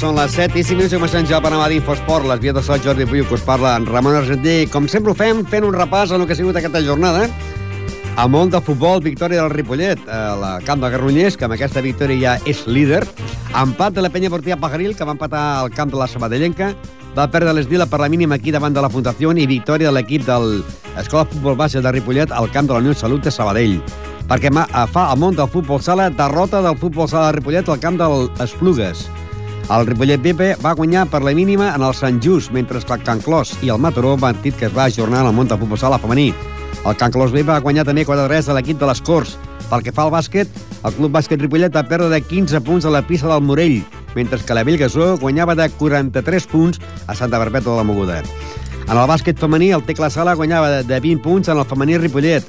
són les 7 i 5 minuts i comencem ja el panorama d'Infosport. Les vies de sol, Jordi Puyo, que us parla en Ramon Argentí. Com sempre ho fem, fent un repàs en el que ha sigut aquesta jornada. A món de futbol, victòria del Ripollet, a la camp de Garrunyers, que amb aquesta victòria ja és líder. Empat de la penya portia Pajaril, que va empatar al camp de la Sabadellenca. Va perdre l'esdila per la mínima aquí davant de la Fundació i victòria de l'equip de l'Escola Futbol Base de Ripollet al camp de la Unió Salut de Sabadell perquè fa el món del futbol sala derrota del futbol sala de Ripollet al camp de Esplugues. El Ripollet Pepe va guanyar per la mínima en el Sant Just, mentre que el Can Clos i el Mataró van dir que es va ajornar en el món del futbol sala femení. El Can Clos B va guanyar també 4-3 de l'equip de les Corts. Pel que fa al bàsquet, el Club Bàsquet Ripollet va perdre de 15 punts a la pista del Morell, mentre que la Bellgasó guanyava de 43 punts a Santa Perpètua de la Moguda. En el bàsquet femení, el Tecla Sala guanyava de 20 punts en el femení Ripollet.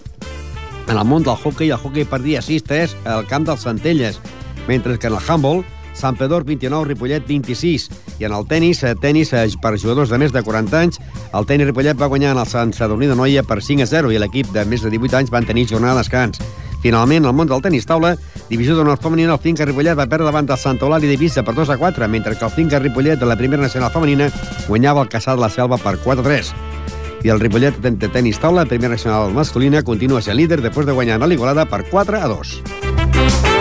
En el món del hockey, el hockey perdia 6-3 al camp dels Centelles, mentre que en el handball, Sant Pedor 29, Ripollet 26. I en el tennis, eh, tennis eh, per jugadors de més de 40 anys, el tennis Ripollet va guanyar en el Sant Sadurní de Noia per 5 a 0 i l'equip de més de 18 anys van tenir jornada de descans. Finalment, el món del tenis taula, divisió d'honor femenina, el Finca Ripollet va perdre davant del Sant Eulali d'Eivissa per 2 a 4, mentre que el Finca Ripollet de la primera nacional femenina guanyava el Caçà de la Selva per 4 a 3 i el Ripollet de tenis taula, primera nacional masculina, continua sent líder després de guanyar a l'Igualada per 4 a 2.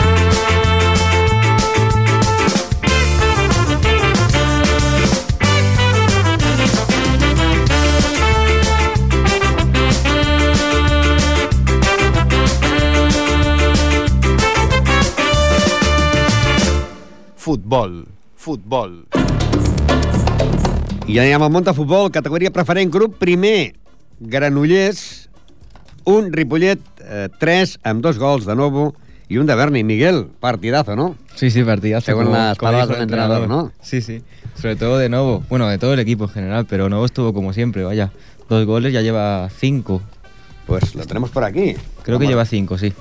Futbol, futbol. I anem al món de futbol, categoria preferent, grup primer, Granollers, un Ripollet, eh, tres, amb dos gols de Novo i un de Berni. Miguel, partidazo, ¿no? Sí, sí, partidazo. Según como, las palabras del entrenador, ¿no? Sí, sí. Sobre todo de Novo. Bueno, de todo el equipo en general, pero Novo estuvo como siempre, vaya. Dos goles, ya lleva cinco. Pues lo tenemos por aquí. Creo Vamos. que lleva cinco, sí.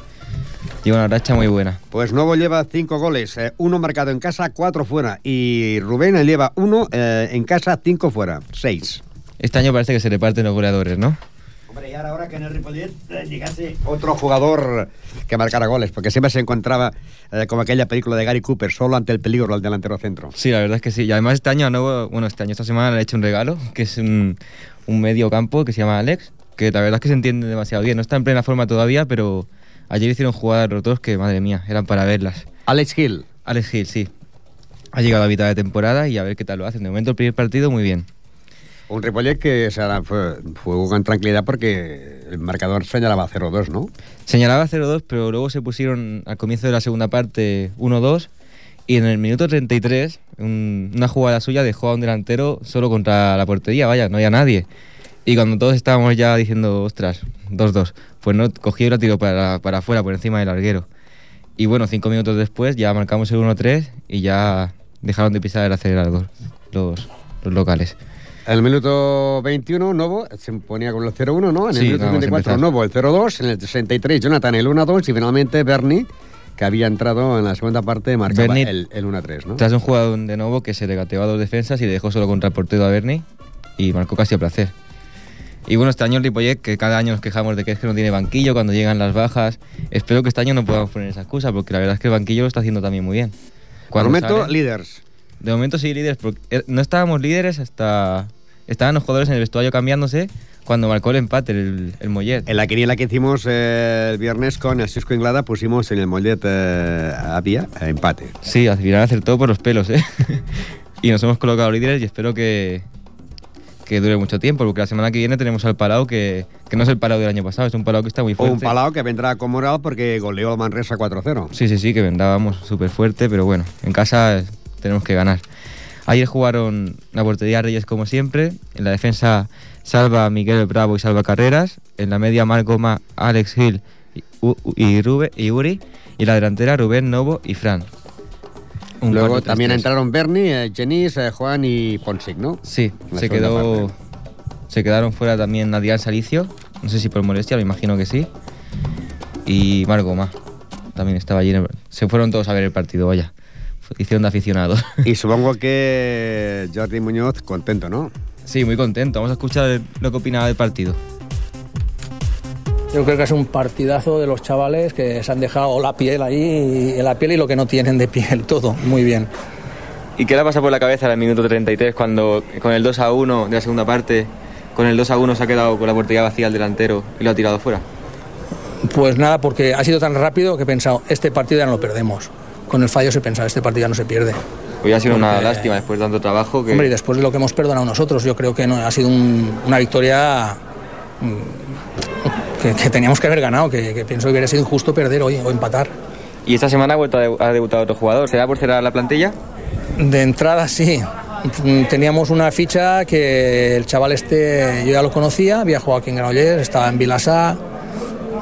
Lleva una racha muy buena. Pues Novo lleva cinco goles, eh, uno marcado en casa, cuatro fuera. Y Rubén lleva uno eh, en casa, cinco fuera, seis. Este año parece que se reparten los goleadores, ¿no? Hombre, y ahora, que en el Ripollet eh, llegase otro jugador que marcara goles, porque siempre se encontraba eh, como aquella película de Gary Cooper, solo ante el peligro al delantero centro. Sí, la verdad es que sí. Y además este año, nuevo, bueno, este año, esta semana le he hecho un regalo, que es un, un medio campo que se llama Alex, que la verdad es que se entiende demasiado bien. No está en plena forma todavía, pero Ayer hicieron jugadas rotos que, madre mía, eran para verlas. Alex Hill. Alex Hill, sí. Ha llegado a mitad de temporada y a ver qué tal lo hacen. De momento el primer partido muy bien. Un Ripollet que o sea, fue, fue, con tranquilidad porque el marcador señalaba 0-2, ¿no? Señalaba 0-2, pero luego se pusieron al comienzo de la segunda parte 1-2 y en el minuto 33 un, una jugada suya dejó a un delantero solo contra la portería, vaya, no había nadie. Y cuando todos estábamos ya diciendo, ostras, 2-2, pues no cogió y tiró para, para afuera, por encima del larguero. Y bueno, cinco minutos después ya marcamos el 1-3 y ya dejaron de pisar el acelerador los, los locales. El minuto 21, Novo se ponía con el 0-1, ¿no? En el Sí, minuto vamos a 34, empezar. Novo el 0-2. En el 63, Jonathan el 1-2. Y finalmente Bernie, que había entrado en la segunda parte, marcaba Berni- el, el 1-3, ¿no? Tras un jugador de nuevo que se regateó a dos defensas y le dejó solo contra el portero a Berni y marcó casi a placer. Y bueno, este año el Ripollet, que cada año nos quejamos de que es que no tiene banquillo cuando llegan las bajas, espero que este año no podamos poner esa excusa, porque la verdad es que el banquillo lo está haciendo también muy bien. Cuando el momento, sale- líderes. de momento sí líderes, porque eh, no estábamos líderes hasta... Estaban los jugadores en el vestuario cambiándose cuando marcó el empate el, el Mollet. En la quiniela que hicimos eh, el viernes con el Cisco Inglada pusimos en el Mollet eh, había empate. Sí, al final acertó por los pelos, ¿eh? y nos hemos colocado líderes y espero que, que dure mucho tiempo, porque la semana que viene tenemos al Palau, que, que no es el Palau del año pasado, es un Palau que está muy O fuerte. un Palau que vendrá con moral porque goleó al Manresa 4-0. Sí, sí, sí, que vendábamos súper fuerte, pero bueno, en casa tenemos que ganar. Ayer jugaron la portería Reyes como siempre, en la defensa Salva Miguel Bravo y Salva Carreras, en la media Margoma, Alex Hill y, y, Rube- y Uri, y la delantera Rubén Novo y Fran. Un Luego 4-3-3. también entraron Bernie, eh, Genís, eh, Juan y Ponsic, ¿no? Sí, la se quedó. parte. Se quedaron fuera también Adrián Salicio, no sé si por molestia, me imagino que sí. Y Marco Ma, también estaba allí. en el- Se fueron todos a ver el partido, vaya. Hicieron de aficionados. Y supongo que Jordi Muñoz contento, ¿no? sí, muy contento. Vamos a escuchar lo que opinaba del partido. Yo creo que es un partidazo de los chavales que se han dejado la piel ahí, y la piel y lo que no tienen de piel, todo, muy bien. ¿Y qué le pasa por la cabeza en el minuto 33 cuando con el 2 a 1 de la segunda parte, con el 2 a 1 se ha quedado con la portería vacía al delantero y lo ha tirado fuera? Pues nada, porque ha sido tan rápido que he pensado, este partido ya no lo perdemos. Con el fallo se pensaba, este partido ya no se pierde. Hoy ha sido una lástima después de tanto trabajo. Que... Hombre, y después de lo que hemos perdonado nosotros, yo creo que no, ha sido un, una victoria mm, que, que, teníamos que haber ganado, que, que, pienso que hubiera sido injusto perder hoy o empatar. ¿Y esta semana ha, vuelto a, ha debutado otro jugador? ¿Será por cerrar la plantilla? De entrada sí. Teníamos una ficha que el chaval este yo ya lo conocía, había jugado aquí en Granollers, estaba en Vilasá,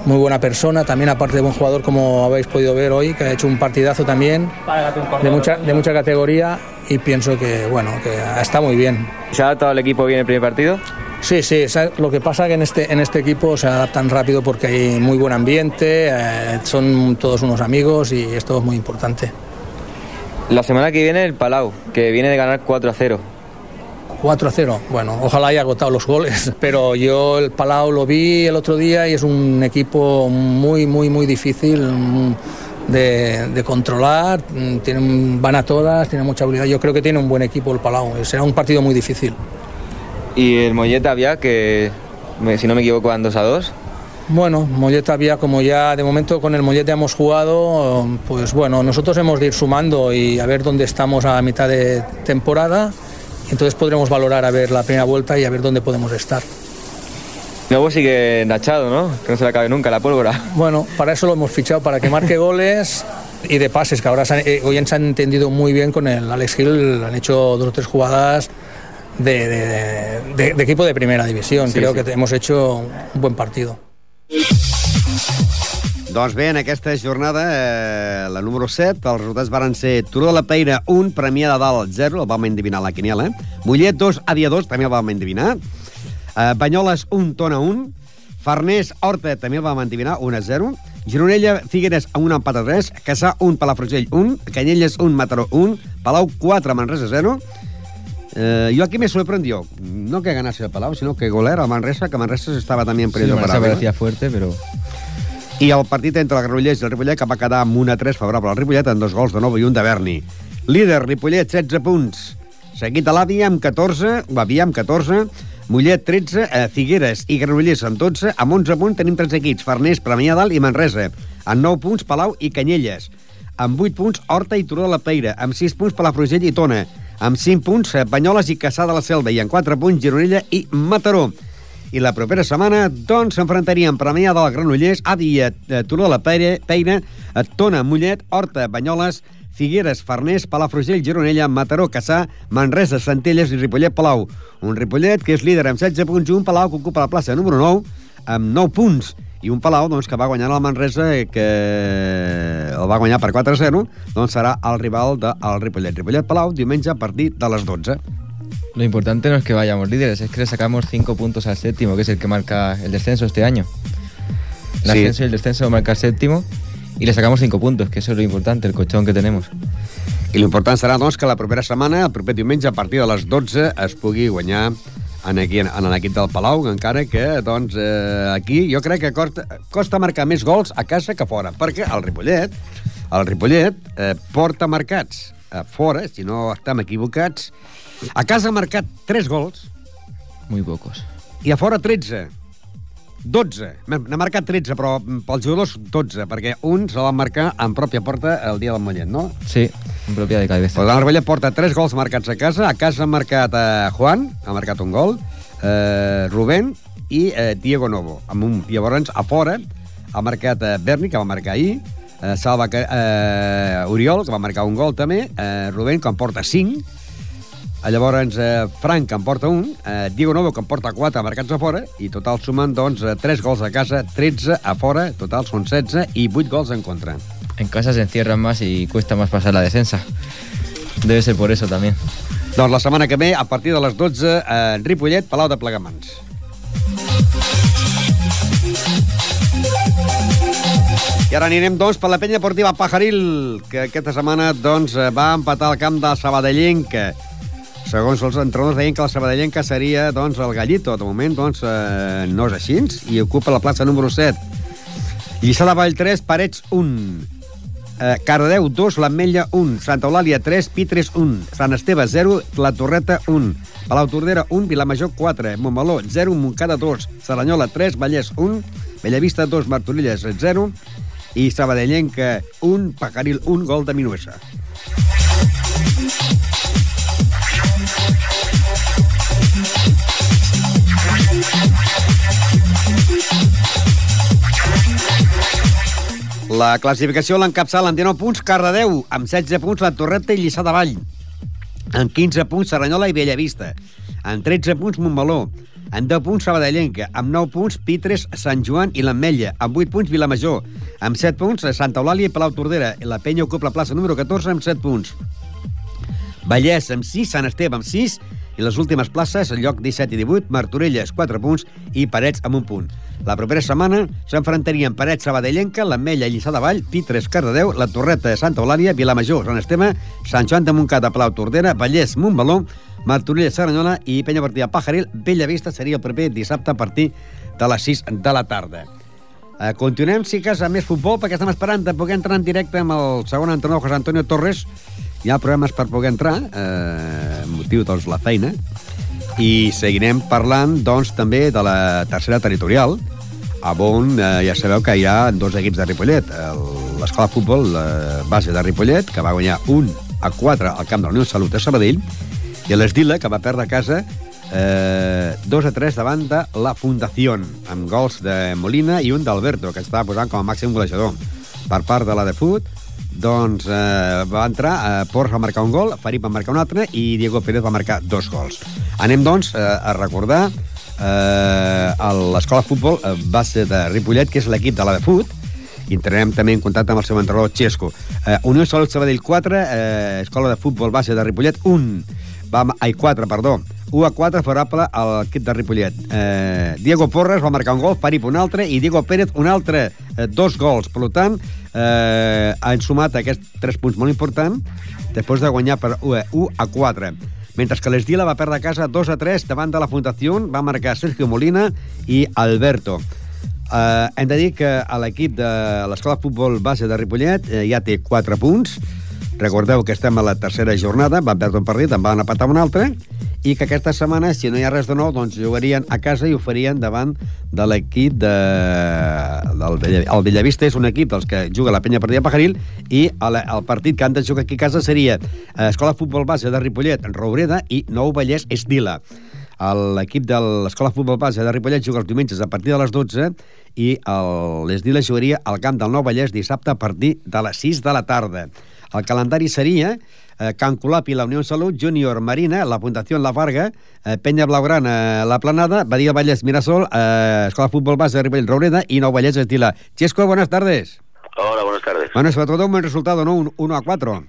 muy buena persona, también aparte de buen jugador como habéis podido ver hoy, que ha hecho un partidazo también de mucha, de mucha categoría y pienso que bueno, que está muy bien. ¿Se ha adaptado el equipo bien el primer partido? Sí, sí, lo que pasa es que en este, en este equipo se adaptan rápido porque hay muy buen ambiente, eh, son todos unos amigos y esto es muy importante. La semana que viene el Palau, que viene de ganar 4 a 0. 4 a 0. Bueno, ojalá haya agotado los goles, pero yo el Palau lo vi el otro día y es un equipo muy, muy, muy difícil de, de controlar. Tienen, van a todas, tienen mucha habilidad. Yo creo que tiene un buen equipo el Palau. Será un partido muy difícil. Y el Molleta había que, si no me equivoco, van 2 a 2. Bueno, Molleta había, como ya de momento con el Molleta hemos jugado, pues bueno, nosotros hemos de ir sumando y a ver dónde estamos a mitad de temporada. Entonces podremos valorar a ver la primera vuelta y a ver dónde podemos estar. Luego sigue Nachado, ¿no? Que no se le acabe nunca la pólvora. Bueno, para eso lo hemos fichado, para que marque goles y de pases, que ahora se han, eh, hoy se han entendido muy bien con el Alex Hill, han hecho dos o tres jugadas de, de, de, de equipo de primera división. Sí, Creo sí. que hemos hecho un buen partido. Doncs bé, en aquesta jornada, eh, la número 7, els resultats varen ser Turó de la Peira 1, Premià de Dalt 0, el vam endevinar a la quiniela. Mollet 2, Àdia 2, també el vam endevinar. Eh, Banyoles 1, Tona 1. Farners, Horta, també el vam endevinar, 1 a 0. Gironella, Figueres, 1 empat a 3. Caçà, 1, Palafrugell, 1. Canyelles, 1, Mataró, 1. Palau, 4, Manresa, 0. Eh, yo aquí me sorprendió, no que ganase el Palau, sino que golera a Manresa, que Manresa estava també en període sí, sí, parecía fuerte, però... I el partit entre el Granollers i el Ripollet que va quedar amb 1 a 3 favorable al Ripollet amb dos gols de nou i un de Berni. Líder, Ripollet, 16 punts. Seguit a l'Àvia amb 14, l'Àvia amb 14, Mollet 13, eh, Figueres i Granollers amb 12. Amb 11 punts tenim tres equips, Farners, Premià Dalt i Manresa. Amb 9 punts, Palau i Canyelles. Amb 8 punts, Horta i Turó de la Peira. Amb 6 punts, Palafrugell i Tona amb 5 punts Banyoles i Caçà de la Selva i amb 4 punts Gironella i Mataró. I la propera setmana, doncs, s'enfrontarien Premià del Granollers, Àdia, Turó de la Peina, Tona, Mollet, Horta, Banyoles, Figueres, Farners, Palafrugell, Gironella, Mataró, Caçà, Manresa, Centelles i Ripollet, Palau. Un Ripollet que és líder amb 16 punts i un Palau que ocupa la plaça número 9 amb 9 punts i un Palau doncs, que va guanyar el Manresa que el va guanyar per 4-0 doncs serà el rival del Ripollet Ripollet-Palau diumenge a partir de les 12 Lo importante no es que vayamos líderes, es que le sacamos 5 puntos al séptimo, que es el que marca el descenso este año. El sí. ascenso y el descenso marca el séptimo y le sacamos 5 puntos, que eso es lo importante, el colchón que tenemos. I l'important serà doncs, que la propera setmana, el proper diumenge, a partir de les 12, es pugui guanyar en, aquí, en l'equip del Palau, encara que doncs, eh, aquí jo crec que costa, costa marcar més gols a casa que fora, perquè el Ripollet, el Ripollet eh, porta marcats a fora, si no estem equivocats, a casa ha marcat 3 gols. Muy pocos. I a fora 13. 12. N'ha marcat 13, però pels jugadors 12, perquè un se va marcar en pròpia porta el dia del Mollet, no? Sí, en pròpia de cabeza. Pues el Mollet porta 3 gols marcats a casa. A casa ha marcat eh, Juan, ha marcat un gol, eh, Rubén i eh, Diego Novo. Amb un, llavors, a fora, ha marcat eh, Berni, que va marcar ahir, eh, Salva eh, Oriol, que va marcar un gol també, eh, Rubén, que en porta 5, Llavors, eh, Frank en porta un, eh, Diego Novo que en porta 4 marcats a fora, i total sumen, doncs, 3 gols a casa, 13 a fora, total són 16 i 8 gols en contra. En casa se encierran más y cuesta más pasar la defensa. Debe ser por eso también. Doncs la setmana que ve, a partir de les 12, eh, Ripollet, Palau de Plegamans. I ara anirem, doncs, per la penya deportiva Pajaril, que aquesta setmana, doncs, va empatar al camp de Sabadellenca. Segons els entrenadors deien que la Sabadellenca seria doncs, el Gallito. De moment doncs, eh, no és així i ocupa la plaça número 7. Lliçà de Vall 3, Parets 1. Eh, Cardedeu 2, l'Ametlla 1, Santa Eulàlia 3, Pitres 1, Sant Esteve 0, La Torreta 1, Palau Tordera 1, Vilamajor 4, Montmeló 0, Montcada 2, Saranyola 3, Vallès 1, Bellavista 2, Martorelles 0 i Sabadellenca 1, Pajaril 1, gol de Minuesa. La classificació l'encapçala amb 19 punts Cardedeu, amb 16 punts la Torreta i Lliçà de Vall, amb 15 punts Serranyola i Bellavista, amb 13 punts Montmeló, amb 10 punts Sabadellenca, amb 9 punts Pitres, Sant Joan i l'Ametlla, amb 8 punts Vilamajor, amb 7 punts Santa Eulàlia i Palau Tordera, la Penya ocupa la plaça número 14 amb 7 punts. Vallès amb 6, Sant Esteve amb 6 i les últimes places, el lloc 17 i 18, Martorelles 4 punts i Parets amb un punt. La propera setmana s'enfrontarien Parets Sabadellenca, l'Ametlla Lliçà de Vall, Pitres Cardedeu, la Torreta de Santa Eulàlia, Vilamajor, Sant Esteve, Sant Joan de Montcada, Palau Tordera, Vallès, Montbaló, Martorelles, Saranyola i Penya Partida Pajaril. Bellavista seria el proper dissabte a partir de les 6 de la tarda. Eh, continuem, sí que és més futbol, perquè estem esperant de poder entrar en directe amb el segon entrenador, José Antonio Torres. Hi ha problemes per poder entrar, eh, motiu, doncs, la feina. I seguirem parlant, doncs, també de la tercera territorial, on eh, ja sabeu que hi ha dos equips de Ripollet. L'escola de futbol, la base de Ripollet, que va guanyar 1 a 4 al camp de la Unió Salut de Sabadell, i l'Esdila, que va perdre a casa eh, 2 a 3 davant de la Fundació, amb gols de Molina i un d'Alberto, que estava posant com a màxim golejador. Per part de la de Fut, doncs eh, va entrar, eh, Ports va marcar un gol, Farip va marcar un altre i Diego Pérez va marcar dos gols. Anem, doncs, eh, a recordar eh, l'escola de futbol eh, base de Ripollet, que és l'equip de la de Fut, i entrarem també en contacte amb el seu entrenador Xesco. Eh, Unió Salut Sabadell 4, eh, Escola de Futbol Base de Ripollet 1, va, ai, 4, perdó, 1 a 4 favorable a l'equip de Ripollet. Eh, Diego Porres va marcar un gol, Farip un altre, i Diego Pérez un altre, eh, dos gols. Per tant, eh, han sumat aquests tres punts molt importants després de guanyar per 1 a- 1 a 4. Mentre que l'Esdila va perdre a casa 2 a 3 davant de la Fundació, va marcar Sergio Molina i Alberto. Uh, hem de dir que l'equip de l'Escola de Futbol Base de Ripollet eh, ja té 4 punts. Recordeu que estem a la tercera jornada, van perdre un partit, en van empatar un altre, i que aquesta setmana, si no hi ha res de nou, doncs jugarien a casa i ho farien davant de l'equip de... del Bella... El Bellavista és un equip dels que juga la penya partida Pajaril i el, el partit que han de jugar aquí a casa seria eh, Escola de Futbol Base de Ripollet, Roureda i Nou Vallès Esdila. L'equip de l'Escola de Futbol Base de Ripollet juga els diumenges a partir de les 12 i l'Esdila jugaria al camp del Nou Vallès dissabte a partir de les 6 de la tarda. El calendari seria eh, Can Colapi, la Unió Salut, Júnior Marina, la Fundació La Varga, eh, Penya Blaugrana, La Planada, Badia Vallès Mirasol, eh, Escola de Futbol Base Ripollet Roureda y Nou Vallès Estila. Chesco, buenas tardes. Hola, buenas tardes. Bueno, sobre todo un buen resultado, ¿no? Un 1 a 4.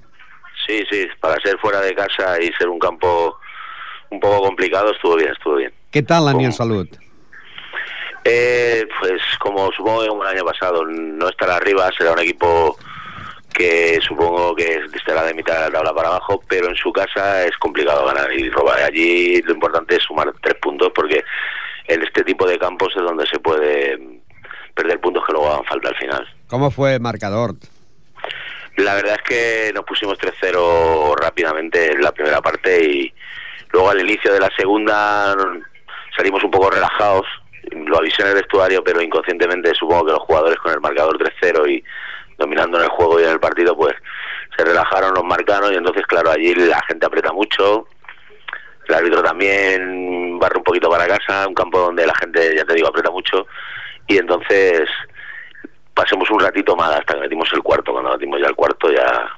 Sí, sí, para ser fuera de casa y ser un campo un poco complicado estuvo bien, estuvo bien. ¿Qué tal la Unión. Salud? Eh, pues como supongo que como el año pasado no estará arriba, será un equipo que supongo que estará de mitad de la tabla para abajo, pero en su casa es complicado ganar y robar. Allí lo importante es sumar tres puntos porque en este tipo de campos es donde se puede perder puntos que luego hagan falta al final. ¿Cómo fue el marcador? La verdad es que nos pusimos 3-0 rápidamente en la primera parte y luego al inicio de la segunda salimos un poco relajados. Lo avisé en el vestuario, pero inconscientemente supongo que los jugadores con el marcador 3-0 y dominando en el juego y en el partido, pues se relajaron, nos marcaron y entonces, claro, allí la gente aprieta mucho. El árbitro también barre un poquito para casa, un campo donde la gente, ya te digo, aprieta mucho. Y entonces pasemos un ratito mal hasta que metimos el cuarto. Cuando metimos ya el cuarto ya,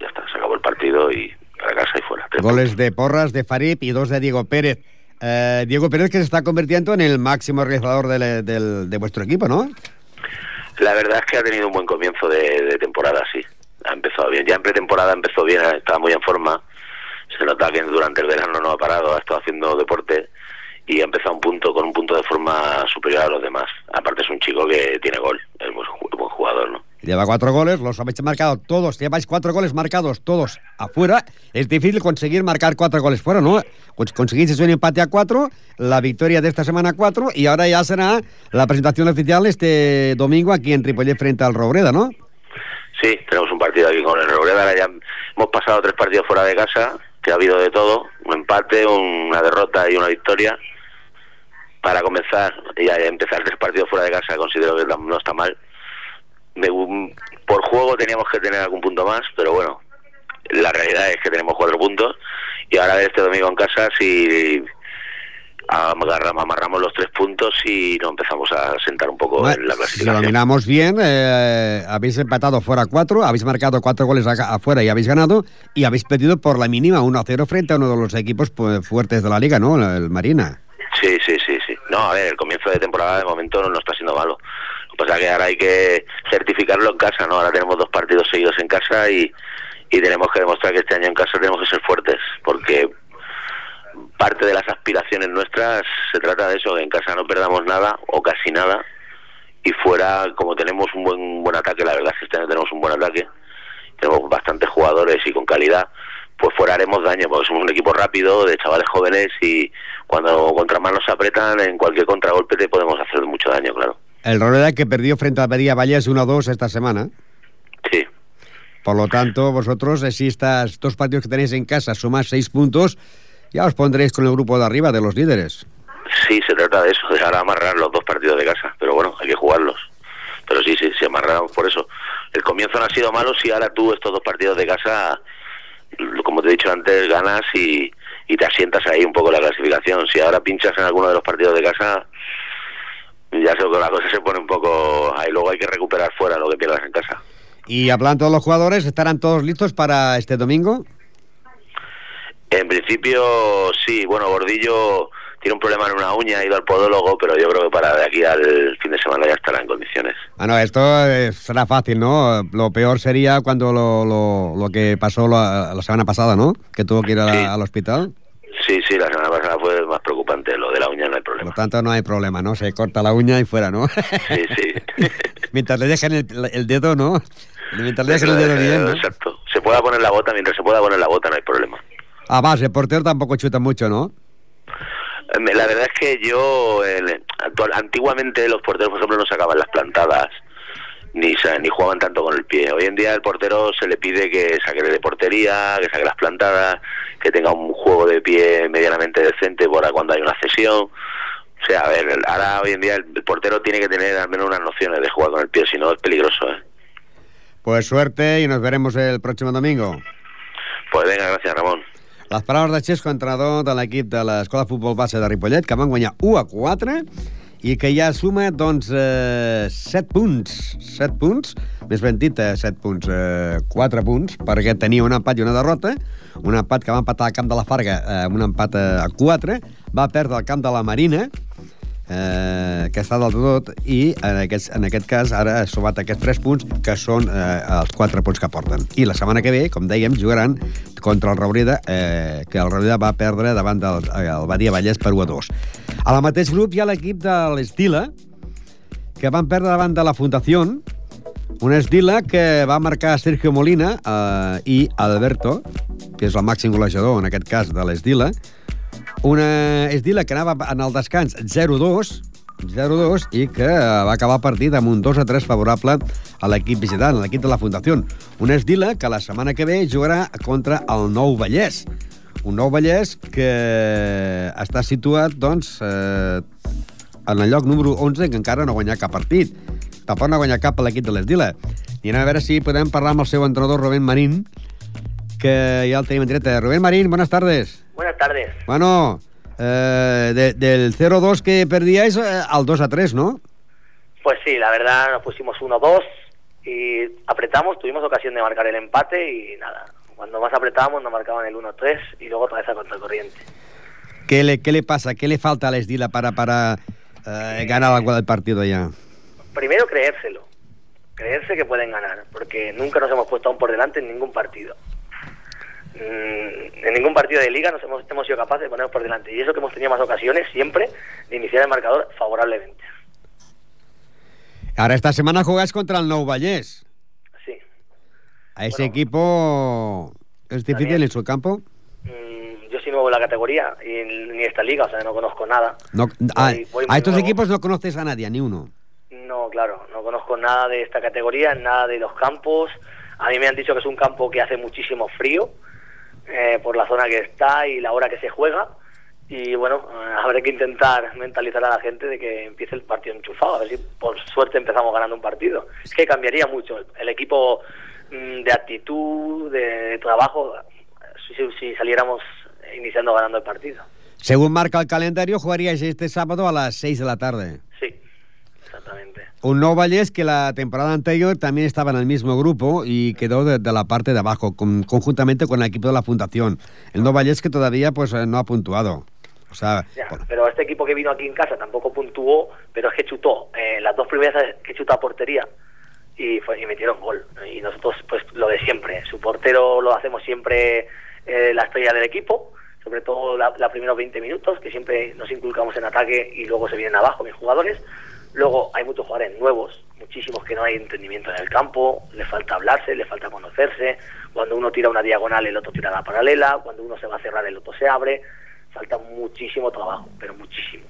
ya está, se acabó el partido y para casa y fuera. Tres Goles de Porras, de Farip y dos de Diego Pérez. Eh, Diego Pérez que se está convirtiendo en el máximo realizador del- de vuestro equipo, ¿no? La verdad es que ha tenido un buen comienzo de, de temporada, sí. Ha empezado bien. Ya en pretemporada empezó bien, estaba muy en forma. Se nota que durante el verano no ha parado, ha estado haciendo deporte y ha empezado un punto con un punto de forma superior a los demás. Aparte es un chico que tiene gol, es muy buen jugador, ¿no? Lleva cuatro goles, los habéis marcado todos. Lleváis cuatro goles marcados todos afuera. Es difícil conseguir marcar cuatro goles fuera, ¿no? Cons- Conseguiste un empate a cuatro, la victoria de esta semana a cuatro, y ahora ya será la presentación oficial este domingo aquí en Ripollet frente al Robreda, ¿no? Sí, tenemos un partido aquí con el Robreda. Ya hemos pasado tres partidos fuera de casa, que ha habido de todo: un empate, una derrota y una victoria. Para comenzar y empezar tres partidos fuera de casa, considero que no está mal. Me- por juego teníamos que tener algún punto más, pero bueno, la realidad es que tenemos cuatro puntos. Y ahora ver este domingo en casa si agarramos, amarramos los tres puntos y nos empezamos a sentar un poco Bueno, en la si lo clasificación. miramos bien, eh, habéis empatado fuera cuatro, habéis marcado cuatro goles afuera y habéis ganado, y habéis perdido por la mínima 1-0 frente a uno de los equipos pues, fuertes de la liga, ¿no? El Marina. Sí, sí, sí, sí. No, a ver, el comienzo de temporada de momento no, no está siendo malo. Pasa que ahora hay que certificarlo en casa, ¿no? Ahora tenemos dos partidos seguidos en casa y, y tenemos que demostrar que este año en casa tenemos que ser fuertes, porque parte de las aspiraciones nuestras se trata de eso, que en casa no perdamos nada o casi nada y fuera, como tenemos un buen buen ataque, la verdad es que este año tenemos un buen ataque, tenemos bastantes jugadores y con calidad, pues fuera haremos daño, porque somos un equipo rápido, de chavales jóvenes y cuando contra más nos apretan, en cualquier contragolpe te podemos hacer mucho daño, claro. El Roleda que perdió frente a Badía Vallés 1-2 esta semana. Sí, Por lo tanto, vosotros, eh, si estas dos partidos que tenéis en casa sumáis seis puntos, ya os pondréis con el grupo de arriba de los líderes. sí, se trata de eso, de ahora amarrar los dos partidos de casa, pero bueno, hay que jugarlos. Pero sí, sí, se amarraron por eso. El comienzo no ha sido malo si ahora tú estos dos partidos de casa, como te he dicho antes, ganas y, y te asientas ahí un poco la clasificación. Si ahora pinchas en alguno de los partidos de casa, ya sé que la cosa se pone un poco... Ahí luego hay que recuperar fuera lo que pierdas en casa. Y hablando de los jugadores, ¿estarán todos listos para este domingo? En principio, sí, bueno, Gordillo tiene un problema en una uña, ha ido al podólogo, pero yo creo que para de aquí al fin de semana ya estará en condiciones. Bueno, Ah, esto eh, será fácil, ¿no? Lo peor sería cuando lo, lo, lo que pasó la, la semana pasada, ¿no? Que tuvo que ir a la- Sí. al hospital. Sí, sí, la semana pasada fue más preocupante, lo de la uña no hay Por lo problema. tanto, no hay problema, ¿no? Se corta la uña y fuera, ¿no? Sí, sí. Mientras le dejen el, el dedo, ¿no? Mientras le dejen el dedo bien, ¿no? Exacto. Se pueda poner la bota, mientras se pueda poner la bota no hay problema. Ah, vas, el portero tampoco chuta mucho, ¿no? Eh, La verdad es que yo, actual- antiguamente los porteros, por ejemplo, no sacaban las plantadas, ni, ni jugaban tanto con el pie. Hoy en día el portero se le pide que saque de portería, que saque las plantadas, que tenga un juego de pie medianamente decente para cuando hay una cesión. O sea, a ver, ahora hoy en día el, el portero tiene que tener al menos unas nociones de jugar con el pie, si no es peligroso, ¿eh? Pues suerte y nos veremos el próximo domingo. Pues venga, gracias Ramón. Les paraules de Xesco, entrenador de l'equip de l'Escola de Futbol Base de Ripollet, que van guanyar 1 a 4 i que ja suma, doncs, eh, 7 punts. 7 punts, més ben dit, eh, 7 punts, eh, 4 punts, perquè tenia un empat i una derrota. Un empat que va empatar al camp de la Farga, eh, un empat eh, a 4. Va perdre al camp de la Marina, eh, que està del tot, i en aquest, en aquest cas ara ha sumat aquests 3 punts, que són eh, els 4 punts que porten. I la setmana que ve, com dèiem, jugaran contra el Raureda, eh, que el Raureda va perdre davant del el Badia Vallès per 1 a 2. A la mateix grup hi ha l'equip de l'Estila, que van perdre davant de la Fundació, una Estila que va marcar Sergio Molina eh, i Alberto, que és el màxim golejador, en aquest cas, de l'Estila, una Esdila que anava en el descans 0-2, 0-2 i que va acabar partit amb un 2 a 3 favorable a l'equip visitant, a l'equip de la Fundació. Una Esdila que la setmana que ve jugarà contra el Nou Vallès. Un Nou Vallès que està situat, doncs, eh, en el lloc número 11, que encara no ha guanyat cap partit. Tampoc no ha guanyat cap a l'equip de l'Esdila. I anem a veure si podem parlar amb el seu entrenador, Rubén Marín, que ja el tenim en directe. Rubén Marín, buenas tardes. Buenas tardes. Bueno, eh, de- del 0-2 que perdíais eh, al 2-3, ¿no? Pues sí, la verdad nos pusimos 1-2 y apretamos, tuvimos ocasión de marcar el empate y nada, cuando más apretábamos nos marcaban el 1-3 y luego otra vez a contracorriente. ¿Qué le, qué le pasa? ¿Qué le falta a l'Esdila para, para eh, ganar algo del partido ya? Primero creérselo, creerse que pueden ganar, porque nunca nos hemos puesto aún por delante en ningún partido. Mm, En ningún partido de liga nos hemos, hemos sido capaces de ponernos por delante y eso que hemos tenido más ocasiones siempre de iniciar el marcador favorablemente. Ahora esta semana jugáis contra el Nou Vallès. Sí. A ese Bueno. equipo es difícil en su campo. Mm, Yo soy nuevo en la categoría y ni esta liga, o sea, no conozco nada. No, a, Voy- voy a muy estos nuevo. equipos no conoces a nadie, a ni uno. No, claro, no conozco nada de esta categoría, nada de los campos. A mí me han dicho que es un campo que hace muchísimo frío eh, por la zona que está y la hora que se juega. Y bueno, eh, habrá que intentar mentalizar a la gente de que empiece el partido enchufado, a ver si por suerte empezamos ganando un partido. Es que cambiaría mucho el, el equipo mm, de actitud, de trabajo, si, si- si saliéramos iniciando ganando el partido. Según marca el calendario, jugaríais este sábado a las 6 de la tarde. Sí, exactamente. Un Nou Vallés que la temporada anterior también estaba en el mismo grupo y quedó de, de la parte de abajo, con- conjuntamente con el equipo de la Fundación. El Nou Vallés que todavía pues eh, no ha puntuado. O sea, Ya, por- pero este equipo que vino aquí en casa tampoco puntuó, pero es que chutó eh, las dos primeras que chutó a portería y, fue, y metieron gol. Y nosotros, pues lo de siempre, su portero lo hacemos siempre eh, la estrella del equipo, sobre todo la primeros 20 minutos, que siempre nos inculcamos en ataque y luego se vienen abajo mis jugadores. Luego hay muchos jugadores nuevos, muchísimos que no hay entendimiento en el campo, le falta hablarse, le falta conocerse. Cuando uno tira una diagonal, el otro tira la paralela. Cuando uno se va a cerrar, el otro se abre. Falta muchísimo trabajo, pero muchísimo.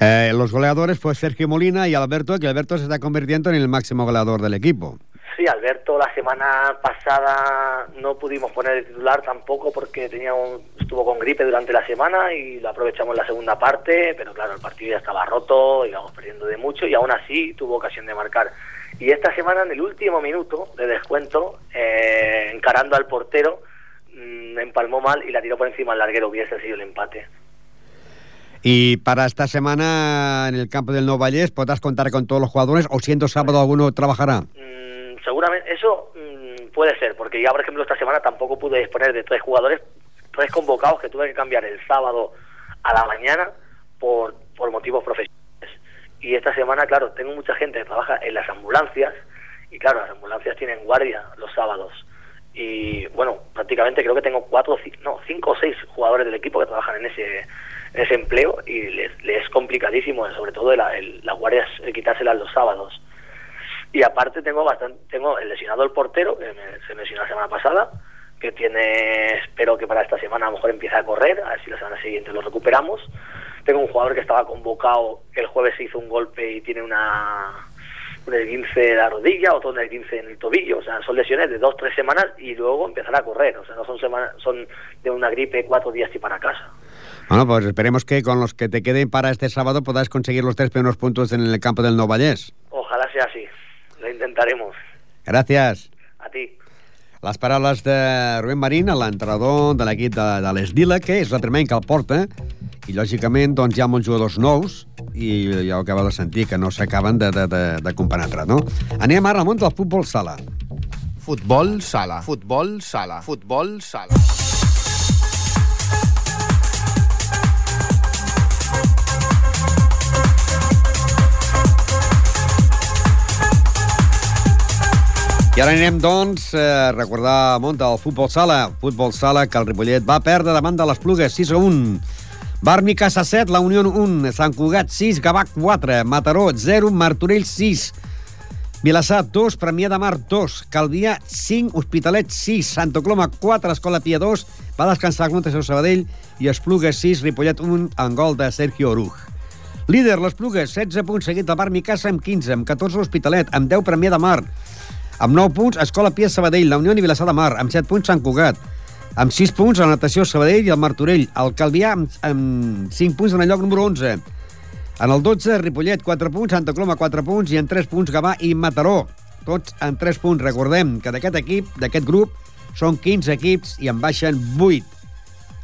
eh, los goleadores fue Sergio Molina y Alberto, que Alberto se está convirtiendo en el máximo goleador del equipo. Sí, Alberto la semana pasada no pudimos poner el titular tampoco porque tenía un- estuvo con gripe durante la semana y lo aprovechamos en la segunda parte, pero claro, el partido ya estaba roto, íbamos perdiendo de mucho y aún así tuvo ocasión de marcar. Y esta semana, en el último minuto de descuento, eh, encarando al portero, mm, empalmó mal y la tiró por encima al larguero, hubiese sido el empate. Y para esta semana en el campo del Nou Vallés podrás contar con todos los jugadores o siendo sábado alguno trabajará. Mm, seguramente eso mm, puede ser, porque ya por ejemplo esta semana tampoco pude disponer de tres jugadores, tres convocados que tuve que cambiar el sábado a la mañana por, por motivos profesionales. Y esta semana, claro, tengo mucha gente que trabaja en las ambulancias y claro, las ambulancias tienen guardia los sábados. Y bueno, prácticamente creo que tengo cuatro, no, cinco o seis jugadores del equipo que trabajan en ese, en ese empleo y les, les es complicadísimo, sobre todo las guardias, el quitárselas los sábados. Y aparte tengo bastante, tengo el lesionado el portero, que me- se lesionó la semana pasada, que tiene, espero que para esta semana a lo mejor empiece a correr, a ver si la semana siguiente lo recuperamos. Tengo un jugador que estaba convocado, que el jueves se hizo un golpe y tiene una un esguince de la rodilla, otro un esguince en el tobillo, o sea, son lesiones de dos, tres semanas y luego empezar a correr, o sea, no son semanas, son de una gripe cuatro días y para casa. Bueno, pues esperemos que con los que te queden para este sábado puedas conseguir los tres primeros puntos en el campo del Nou Vallès. Ojalá sea así, lo intentaremos. Gràcies. A ti. Les paraules de Rubén Marín, l'entrenador de l'equip de, de l'Esdila, que és l'altre que el porta, i lògicament doncs, hi ha molts jugadors nous i ja ho acaba de sentir, que no s'acaben de, de, de, de compenetrar, no? Anem ara al món del futbol sala. Futbol sala. Futbol sala. Futbol sala. I ara anirem, doncs, a recordar món del futbol sala. Futbol sala que el Ripollet va perdre davant de les Plugues 6 a 1. Bàrnica 7, la Unió 1, Sant Cugat 6, Gavà 4, Mataró 0, Martorell 6, Vilassar 2, Premià de Mar 2, Calvià 5, Hospitalet 6, Santa Coloma 4, Escola Pia 2, va descansar contra Seu Sabadell i Esplugues 6, Ripollet 1, en gol de Sergio Oruj. Líder, les Plugues, 16 punts, seguit del Bar Micasa amb 15, amb 14 l'Hospitalet, amb 10 Premià de Mar, amb 9 punts Escola Pia Sabadell, la Unió i Vilassar de Mar, amb 7 punts Sant Cugat, amb 6 punts la Natació Sabadell i el Martorell, el Calvià amb, amb 5 punts en el lloc número 11. En el 12, Ripollet, 4 punts, Santa Coloma, 4 punts, i en 3 punts Gavà i Mataró. Tots en 3 punts. Recordem que d'aquest equip, d'aquest grup, són 15 equips i en baixen 8.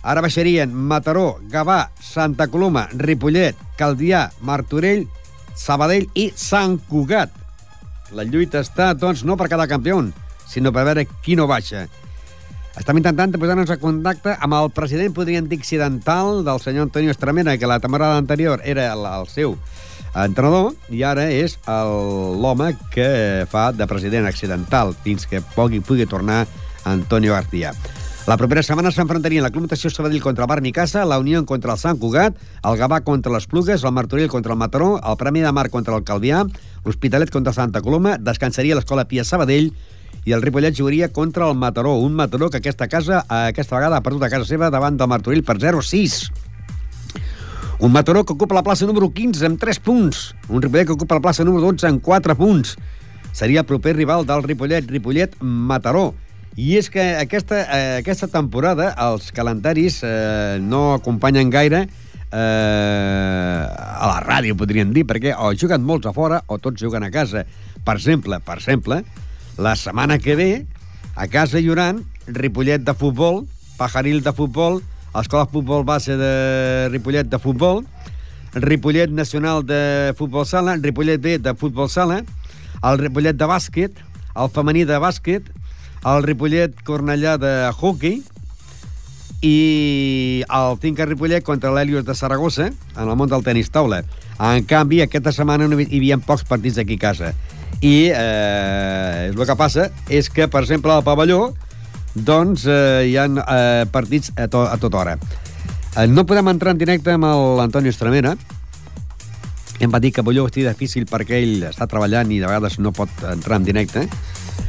Ara baixarien Mataró, Gavà, Santa Coloma, Ripollet, Caldià, Martorell, Sabadell i Sant Cugat. La lluita està, doncs, no per cada campió, sinó per veure qui no baixa. Estem intentant posar-nos en contacte amb el president, podríem dir, accidental del senyor Antonio Estramera, que la temporada anterior era el, el seu entrenador i ara és l'home que fa de president accidental fins que pugui, pugui tornar Antonio García. La propera setmana s'enfrontarien la Club Natació Sabadell contra el Bar Micasa, la Unió contra el Sant Cugat, el Gavà contra les Plugues, el Martorell contra el Mataró, el Premi de Mar contra el Calvià, l'Hospitalet contra Santa Coloma, descansaria l'Escola Pia Sabadell i el Ripollet jugaria contra el Mataró, un Mataró que aquesta casa, aquesta vegada ha perdut a casa seva davant del Martorell per 0-6. Un Mataró que ocupa la plaça número 15 amb 3 punts. Un Ripollet que ocupa la plaça número 12 amb 4 punts. Seria el proper rival del Ripollet, Ripollet-Mataró. I és que aquesta, eh, aquesta temporada els calendaris eh, no acompanyen gaire eh, a la ràdio, podríem dir, perquè o juguen molts a fora o tots juguen a casa. Per exemple, per exemple, la setmana que ve, a casa hi haurà Ripollet de futbol, Pajaril de futbol, Escola Futbol Base de Ripollet de futbol, Ripollet Nacional de Futbol Sala, Ripollet B de Futbol Sala, el Ripollet de bàsquet, el femení de bàsquet, el Ripollet Cornellà de hockey i el Tinca Ripollet contra l'Helios de Saragossa en el món del tenis taula. En canvi, aquesta setmana no hi havia pocs partits aquí a casa. I eh, el que passa és que, per exemple, al pavelló doncs eh, hi ha eh, partits a, to a tota hora. Eh, no podem entrar en directe amb l'Antoni Estramena. Em va dir que Bolló estigui difícil perquè ell està treballant i de vegades no pot entrar en directe,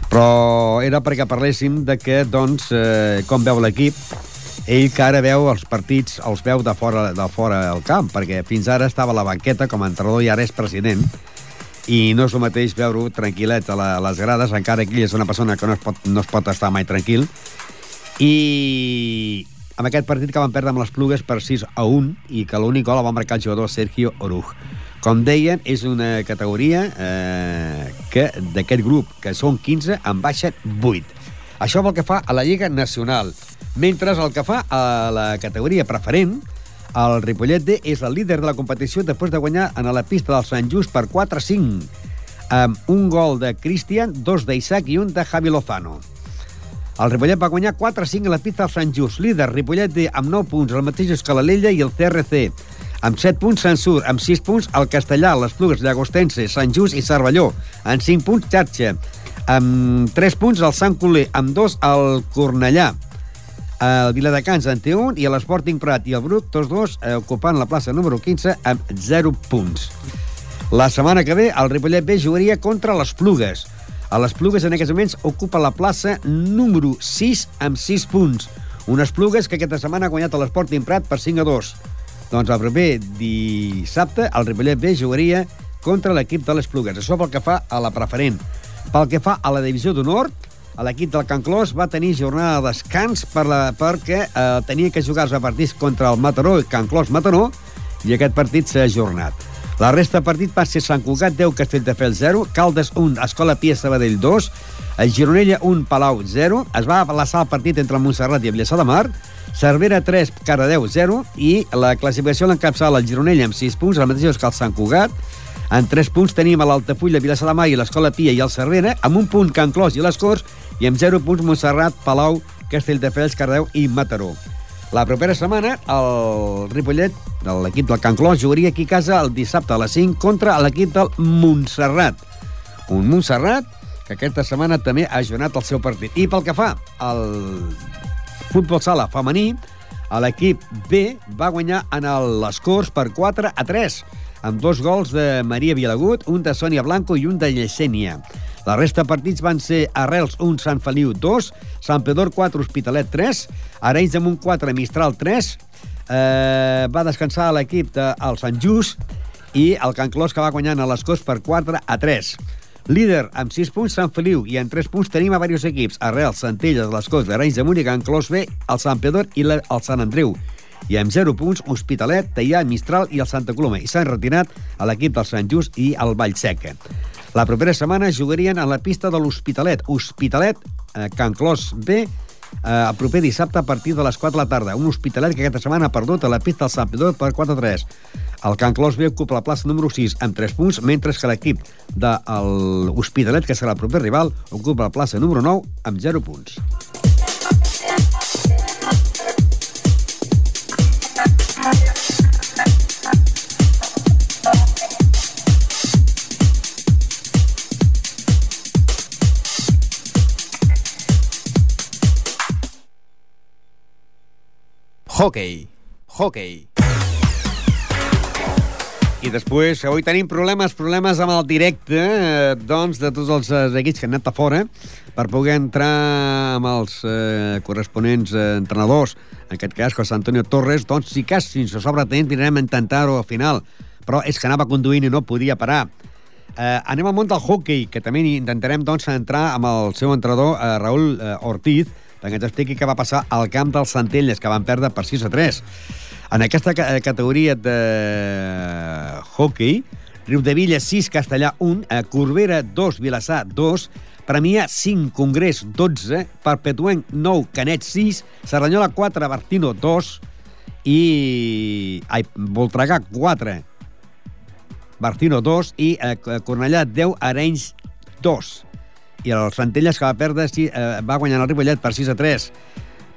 però era perquè parléssim de que, doncs, eh, com veu l'equip, ell que ara veu els partits, els veu de fora, de fora del camp, perquè fins ara estava a la banqueta com a entrenador i ara és president, i no és el mateix veure-ho tranquil·let a, la, a les grades, encara que ell és una persona que no es, pot, no es pot estar mai tranquil. I amb aquest partit que van perdre amb les plugues per 6 a 1 i que l'únic gol el va marcar el jugador Sergio Oruj. Com deien, és una categoria eh, que d'aquest grup, que són 15, en baixen 8. Això pel que fa a la Lliga Nacional. Mentre el que fa a la categoria preferent, el Ripollet D és el líder de la competició després de guanyar en la pista del Sant Just per 4-5, amb un gol de Cristian, dos d'Isaac i un de Javi Lozano. El Ripollet va guanyar 4-5 a la pista del Sant Just. Líder, Ripollet D amb 9 punts, el mateix que l'Ella i el CRC. Amb 7 punts, Sansur. Amb 6 punts, el Castellà, les Plugues, Llagostense, Sant Just i Cervelló. Amb 5 punts, Xarxa. Amb 3 punts, el Sant Coler. Amb 2, el Cornellà el Viladecans en té un i l'Sporting Prat i el Bruc, tots dos, eh, ocupant la plaça número 15 amb 0 punts. La setmana que ve, el Ripollet B jugaria contra les Plugues. A les Plugues, en aquests moments, ocupa la plaça número 6 amb 6 punts. Unes Plugues que aquesta setmana ha guanyat l'Sporting Prat per 5 a 2. Doncs el proper dissabte, el Ripollet B jugaria contra l'equip de les Plugues. Això pel que fa a la preferent. Pel que fa a la divisió d'honor, l'equip del Can Clos va tenir jornada de descans per la, perquè eh, tenia que jugar-se partits contra el Mataró i Can Clos Mataró i aquest partit s'ha ajornat. La resta de partit va ser Sant Cugat 10, Castelldefels 0, Caldes 1, Escola Pia Sabadell 2, el Gironella 1, Palau 0, es va aplaçar el partit entre Montserrat i Vilassar de Mar, Cervera 3, Cardedeu 0 i la classificació l'encapçala el Gironella amb 6 punts, el mateix que el Sant Cugat, en 3 punts tenim a l'Altafulla, Vilassar de Mar i l'Escola Pia i el Cervera, amb un punt Can Clos i les Corts, i amb 0 punts Montserrat, Palau, Castelldefels, Cardeu i Mataró. La propera setmana, el Ripollet, de l'equip del Can Clos, jugaria aquí a casa el dissabte a les 5 contra l'equip del Montserrat. Un Montserrat que aquesta setmana també ha ajunat el seu partit. I pel que fa al futbol sala femení, l'equip B va guanyar en les Corts per 4 a 3, amb dos gols de Maria Vilagut, un de Sònia Blanco i un de Llesènia. La resta de partits van ser Arrels 1, Sant Feliu 2, Sant Pedor 4, Hospitalet 3, Arenys de Munt 4, Mistral 3, eh, va descansar l'equip del Sant Just i el Can Clos que va guanyant a les Corts per 4 a 3. Líder amb 6 punts Sant Feliu i en 3 punts tenim a diversos equips, Arrels, Centelles, les Corts, Arenys de Munt Can Clos B, el Sant Pedor i el Sant Andreu i amb 0 punts Hospitalet, Teià, Mistral i el Santa Coloma. I s'han retirat a l'equip del Sant Just i el Vallseca. La propera setmana jugarien a la pista de l'Hospitalet. Hospitalet, eh, Can Clos B, eh, el proper dissabte a partir de les 4 de la tarda. Un Hospitalet que aquesta setmana ha perdut a la pista del Sant Pedro per 4-3. El Can Clos B ocupa la plaça número 6 amb 3 punts, mentre que l'equip de l'Hospitalet, que serà el proper rival, ocupa la plaça número 9 amb 0 punts. Hockey. Hockey. I després, avui tenim problemes, problemes amb el directe, eh, doncs, de tots els eh, equips que han anat a fora per poder entrar amb els eh, corresponents eh, entrenadors, en aquest cas, José Antonio Torres, doncs, si cas, si ens sobra temps, anirem a intentar-ho al final, però és que anava conduint i no podia parar. Eh, anem al món del hockey, que també intentarem doncs, entrar amb el seu entrenador, eh, Raül eh, Ortiz, perquè ens expliqui què va passar al camp dels Centelles, que van perdre per 6 a 3. En aquesta ca- categoria de hockey, Riudevilla 6, Castellà 1, eh, Corbera 2, Vilassar 2, Premià 5, Congrés 12, Perpetuenc 9, Canet 6, Cerdanyola 4, Bartino 2 i... Ai, Voltregà 4, Bartino 2 i eh, Cornellà 10, Arenys 2. I el Centelles, que va perdre, sí, eh, va guanyar el Ripollet per 6 a 3.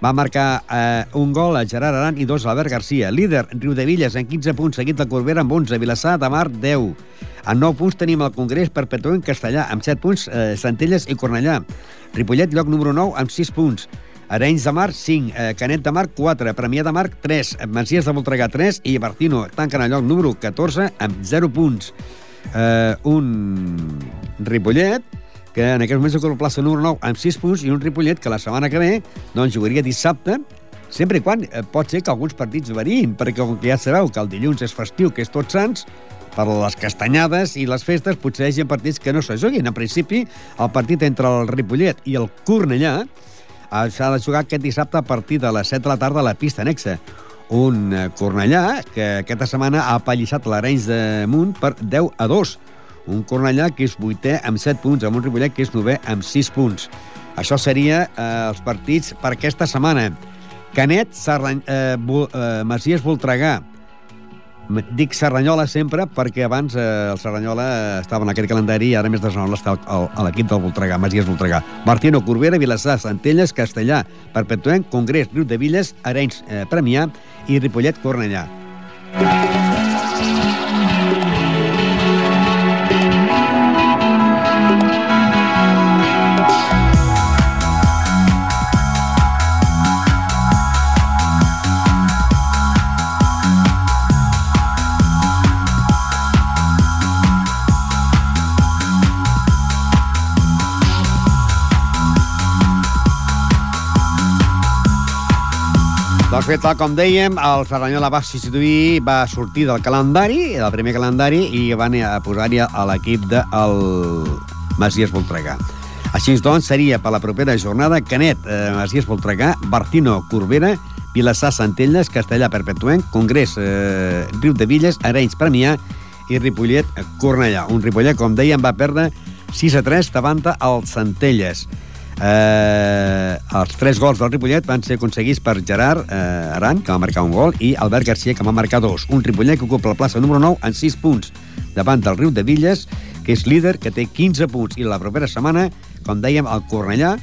Va marcar eh, un gol a Gerard Aran i dos a Albert Garcia. Líder, Riudevilles, en 15 punts, seguit de Corbera amb 11, Vilassar de Mar, 10. En 9 punts tenim el Congrés Perpetuent Castellà, amb 7 punts, eh, Centelles i Cornellà. Ripollet, lloc número 9, amb 6 punts. Arenys de Mar, 5. Eh, Canet de Mar, 4. Premià de Mar, 3. Masies de Voltregà, 3. I Bartino tanquen el lloc número 14 amb 0 punts. Eh, un Ripollet que en aquest moment s'ocupa la plaça número 9 amb 6 punts i un Ripollet que la setmana que ve doncs, jugaria dissabte sempre i quan eh, pot ser que alguns partits variïn, perquè com que ja sabeu que el dilluns és festiu, que és Tots Sants, per les castanyades i les festes potser hi ha partits que no se juguin. En principi, el partit entre el Ripollet i el Cornellà eh, s'ha de jugar aquest dissabte a partir de les 7 de la tarda a la pista anexa. Un eh, Cornellà que aquesta setmana ha apallissat l'Arenys de Munt per 10 a 2. Un Cornellà que és vuitè amb 7 punts, amb un Ripollet que és novè amb 6 punts. Això seria eh, els partits per aquesta setmana. Canet, Sarrany, eh, Bo, eh, Masies Voltregà. Dic Serranyola sempre perquè abans eh, el Serranyola estava en aquest calendari i ara més de Serranyola està a l'equip del Voltregà, Masies Voltregà. Martino, Corbera, Vilassar, Centelles, Castellà, Perpetuent, Congrés, Riu de Villes, Arenys, eh, Premià i Ripollet, Cornellà. Doncs bé, tal com dèiem, el Cerdanyola va substituir, va sortir del calendari, del primer calendari, i van a posar-hi a l'equip del Masies Voltregà. Així doncs, seria per la propera jornada Canet, eh, Masies Voltregà, Bartino, Corbera, Vilassar, Centelles, Castellà, Perpetuent, Congrés, eh, Riu de Villes, Arenys, Premià i Ripollet, Cornellà. Un Ripollet, com dèiem, va perdre 6 a 3 davant els Centelles. Eh, els tres gols del Ripollet van ser aconseguits per Gerard eh, Aran, que va marcar un gol, i Albert Garcia, que va marcar dos. Un Ripollet que ocupa la plaça número 9 en 6 punts, davant del Riu de Villes, que és líder, que té 15 punts. I la propera setmana, com dèiem, el Cornellà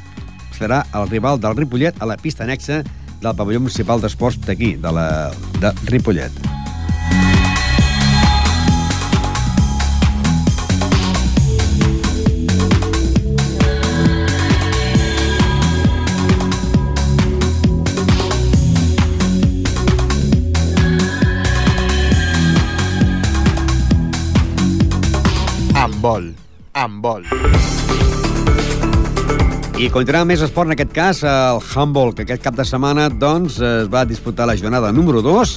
serà el rival del Ripollet a la pista anexa del pavelló municipal d'esports d'aquí, de, la, de Ripollet. Vol. Amb vol. I continuem més esport, en aquest cas, el handball, que aquest cap de setmana doncs, es va disputar la jornada número 2.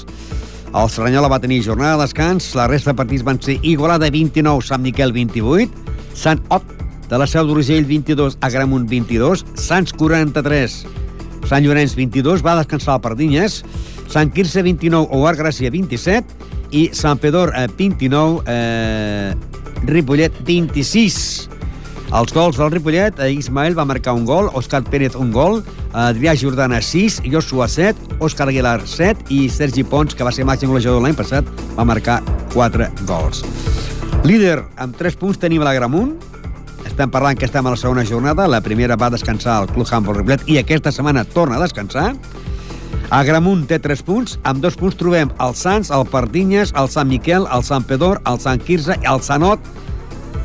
El Serranyola va tenir jornada de descans, la resta de partits van ser Igualada 29, Sant Miquel 28, Sant Ot de la Seu d'Urgell 22, Agramunt 22, Sants 43, Sant Llorenç 22, va descansar el Pardinyes, Sant Quirze 29, Oar Gràcia 27 i Sant Pedor eh, 29, eh, Ripollet 26. Els gols del Ripollet, eh, Ismael va marcar un gol, Òscar Pérez un gol, Adrià Jordana 6, Joshua 7, Òscar Aguilar 7 i Sergi Pons, que va ser màxim golejador l'any passat, va marcar 4 gols. Líder, amb 3 punts tenim l'Agramunt, estem parlant que estem a la segona jornada, la primera va descansar el Club Handball Ripollet i aquesta setmana torna a descansar. Agramunt té 3 punts, amb 2 punts trobem el Sants, el Pardinyes, el Sant Miquel, el Sant Pedor, el Sant Quirze i el Sant Ot.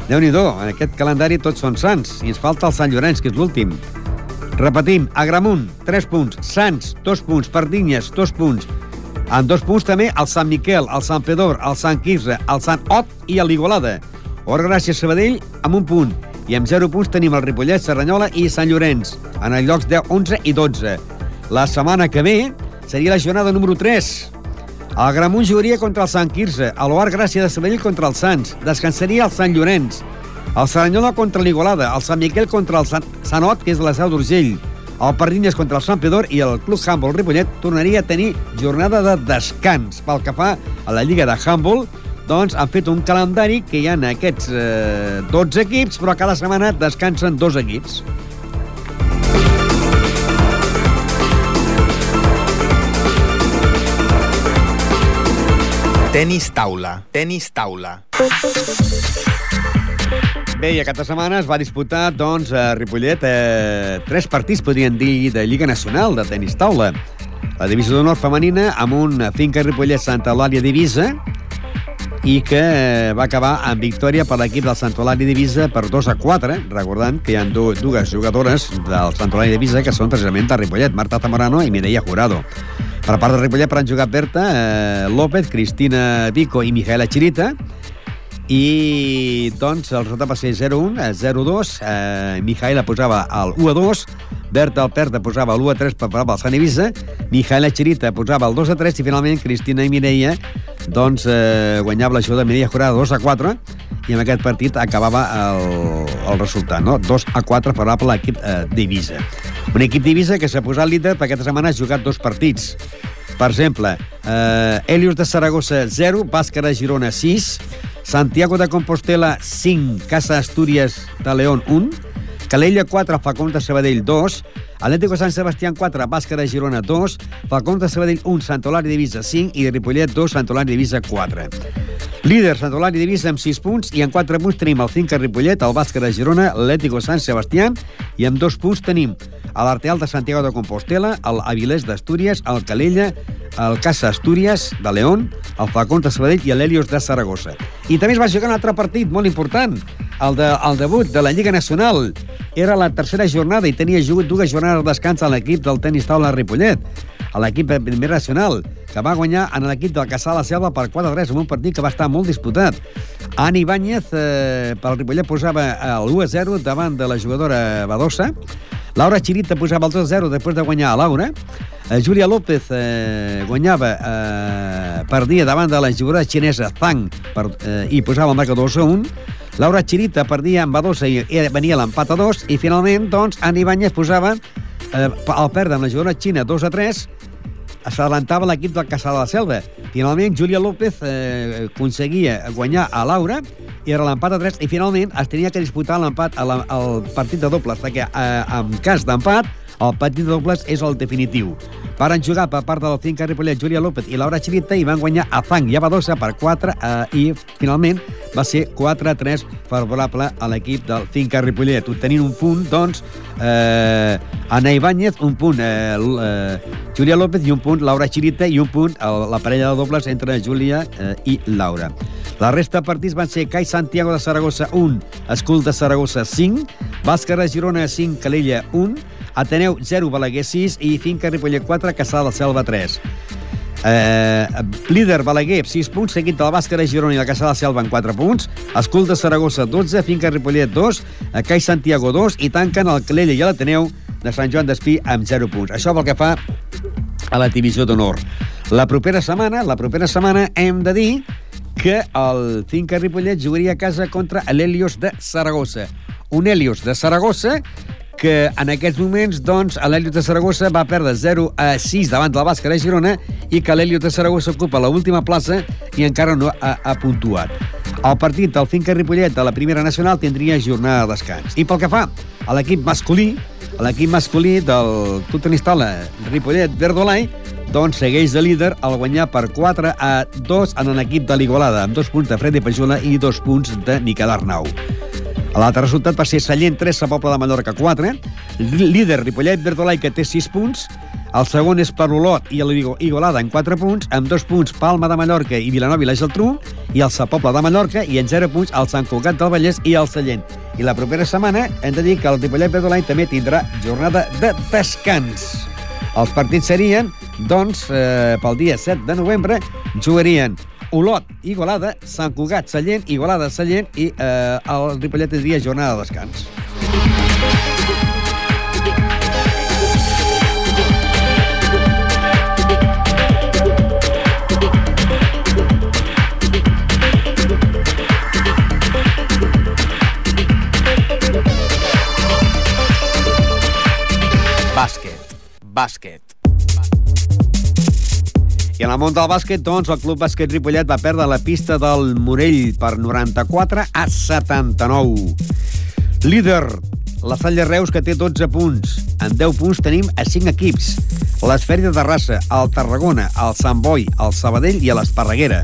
déu nhi en aquest calendari tots són Sants, i ens falta el Sant Llorenç, que és l'últim. Repetim, Agramunt, 3 punts, Sants, 2 punts, Pardinyes, 2 punts, En dos punts també el Sant Miquel, el Sant Pedor, el Sant Quirze, el Sant Ot i l'Igualada. Or Gràcia Sabadell amb un punt. I amb 0 punts tenim el Ripollet, Serranyola i Sant Llorenç, en els llocs 10, 11 i 12. La setmana que ve seria la jornada número 3. El Gramunt jugaria contra el Sant Quirze, l'Oar Gràcia de Sabadell contra el Sants, descansaria el Sant Llorenç, el Saranyola contra l'Igualada, el Sant Miquel contra el Sant, Sant Ot, que és de la Seu d'Urgell, el Pardines contra el Sant Pedor i el Club Humboldt Ripollet tornaria a tenir jornada de descans. Pel que fa a la Lliga de Humboldt, doncs han fet un calendari que hi ha aquests eh, 12 equips, però cada setmana descansen dos equips. Tenis taula. Tenis taula. Bé, i aquesta setmana es va disputar, doncs, a Ripollet, eh, tres partits, podríem dir, de Lliga Nacional de tenis taula. La divisió d'honor femenina amb un finca Ripollet Santa Eulàlia Divisa i que eh, va acabar amb victòria per l'equip del Sant Eulàlia Divisa per 2 a 4, recordant que hi ha dues jugadores del Sant Eulàlia Divisa que són precisament de Ripollet, Marta Zamorano i Mireia Jurado. Per part de Ripollet per han jugat Berta eh, López, Cristina Vico i Mijaela Chirita, i doncs el resultat va ser 0-1, 0-2, eh, Mijaela posava el 1-2, Berta Alperta posava el 1-3 per el Sant Eivissa, Mijaela Chirita posava el 2-3 i finalment Cristina i Mireia doncs, eh, guanyava la de Mireia Jurada 2-4 i en aquest partit acabava el, el resultat, no? 2-4 favorable a l'equip eh, d'Eivissa. Un equip d'Eivissa que s'ha posat líder perquè aquesta setmana ha jugat dos partits. Per exemple, eh, Helios de Saragossa 0, Bàscara Girona 6, Santiago de Compostela 5, Casa Astúries de León 1, Calella 4, Facón de Sabadell 2, Atlético Sant Sebastián 4, Bàscara Girona 2, Facón de Sabadell 1, Santolari de Visa 5 i Ripollet 2, Santolari de Visa 4. Líder, Santolari de Visa amb 6 punts i en 4 punts tenim el Finca Ripollet, el Bàscara Girona, l'Atlético Sant Sebastián i amb 2 punts tenim l'Arteal de Santiago de Compostela, el Avilés d'Astúries, el Calella, el Casa Astúries de León, el Facón de Sabadell i l'Helios de Saragossa. I també es va jugar un altre partit molt important, el, de, el debut de la Lliga Nacional. Era la tercera jornada i tenia jugat dues jornades de descans a l'equip del tenis taula Ripollet, a l'equip de primer nacional, que va guanyar en l'equip del Casal la Selva per 4-3 en un partit que va estar molt disputat. Ani Ibáñez eh, pel Ripollet posava el 1-0 davant de la jugadora Badosa, Laura Chirita posava el 2-0 després de guanyar a Laura. Eh, Júlia López eh, guanyava, eh, perdia davant de la jugadora xinesa Zhang per, eh, i posava el marcador 2-1. Laura Chirita perdia amb Badosa i, venia l'empat a 2 i finalment, doncs, Ani Ibáñez posava eh, el perdre amb la jugadora xina 2 a 3 s'adelantava l'equip del Casal de la Selva. Finalment, Júlia López eh, aconseguia guanyar a Laura i era l'empat a 3 i finalment es tenia que disputar l'empat al partit de dobles perquè eh, en cas d'empat el partit de dobles és el definitiu. Varen jugar per part del Finca Ripollet, Júlia López i Laura Chirita i van guanyar a Fang i a Badosa per 4 eh, i finalment va ser 4-3 favorable a l'equip del Finca Ripollet, obtenint un punt, doncs, eh, Ana Ibáñez, un punt eh, eh, Júlia López i un punt Laura Chirita i un punt eh, la parella de dobles entre Júlia eh, i Laura. La resta de partits van ser Cai Santiago de Saragossa 1, Escul de Saragossa 5, Bàscara Girona 5, Calella 1, Ateneu 0, Balaguer 6 i Finca Ripollet 4, Caçà de Selva 3. Eh, líder Balaguer, 6 punts, seguit de la Bàscara Girona i la Caçà de Selva en 4 punts, Escul de Saragossa 12, Finca Ripollet 2, Cai Santiago 2 i tanquen el Calella i l'Ateneu de Sant Joan d'Espí amb 0 punts. Això pel que fa a la divisió d'honor. La propera setmana, la propera setmana hem de dir que el Finca Ripollet jugaria a casa contra l'Helios de Saragossa. Un Helios de Saragossa que en aquests moments, doncs, l'Helios de Saragossa va perdre 0 a 6 davant del Bàscara de Girona i que l'Helios de Saragossa ocupa l'última plaça i encara no ha, ha puntuat. El partit del Finca Ripollet de la Primera Nacional tindria jornada de descans. I pel que fa a l'equip masculí, l'equip masculí del Taula Ripollet Verdolai, doncs segueix de líder al guanyar per 4 a 2 en l'equip de l'Igualada, amb dos punts de Freddy Pajula i dos punts de Miquel Arnau. L'altre resultat va ser Sallent 3, a Poble de Mallorca 4, líder Ripollet Verdolai que té 6 punts, el segon és per Olot i l'Igualada en 4 punts, amb 2 punts Palma de Mallorca i Vilanova i la Geltrú, i el Sa Pobla de Mallorca, i en 0 punts el Sant Cugat del Vallès i el Sallent. I la propera setmana hem de dir que el Ripollet Verdolai també tindrà jornada de descans. Els partits serien, doncs, eh, pel dia 7 de novembre, jugarien Olot, Igualada, Sant Cugat, Sallent, Igualada, Sallent i eh, el Ripollet tindria jornada de descans. Bàsquet. Bàsquet. I en el món del bàsquet, doncs, el Club Bàsquet Ripollet va perdre la pista del Morell per 94 a 79. Líder, la Salle Reus, que té 12 punts. En 10 punts tenim a 5 equips. L'Esferi de Terrassa, el Tarragona, el Sant Boi, el Sabadell i l'Esparreguera.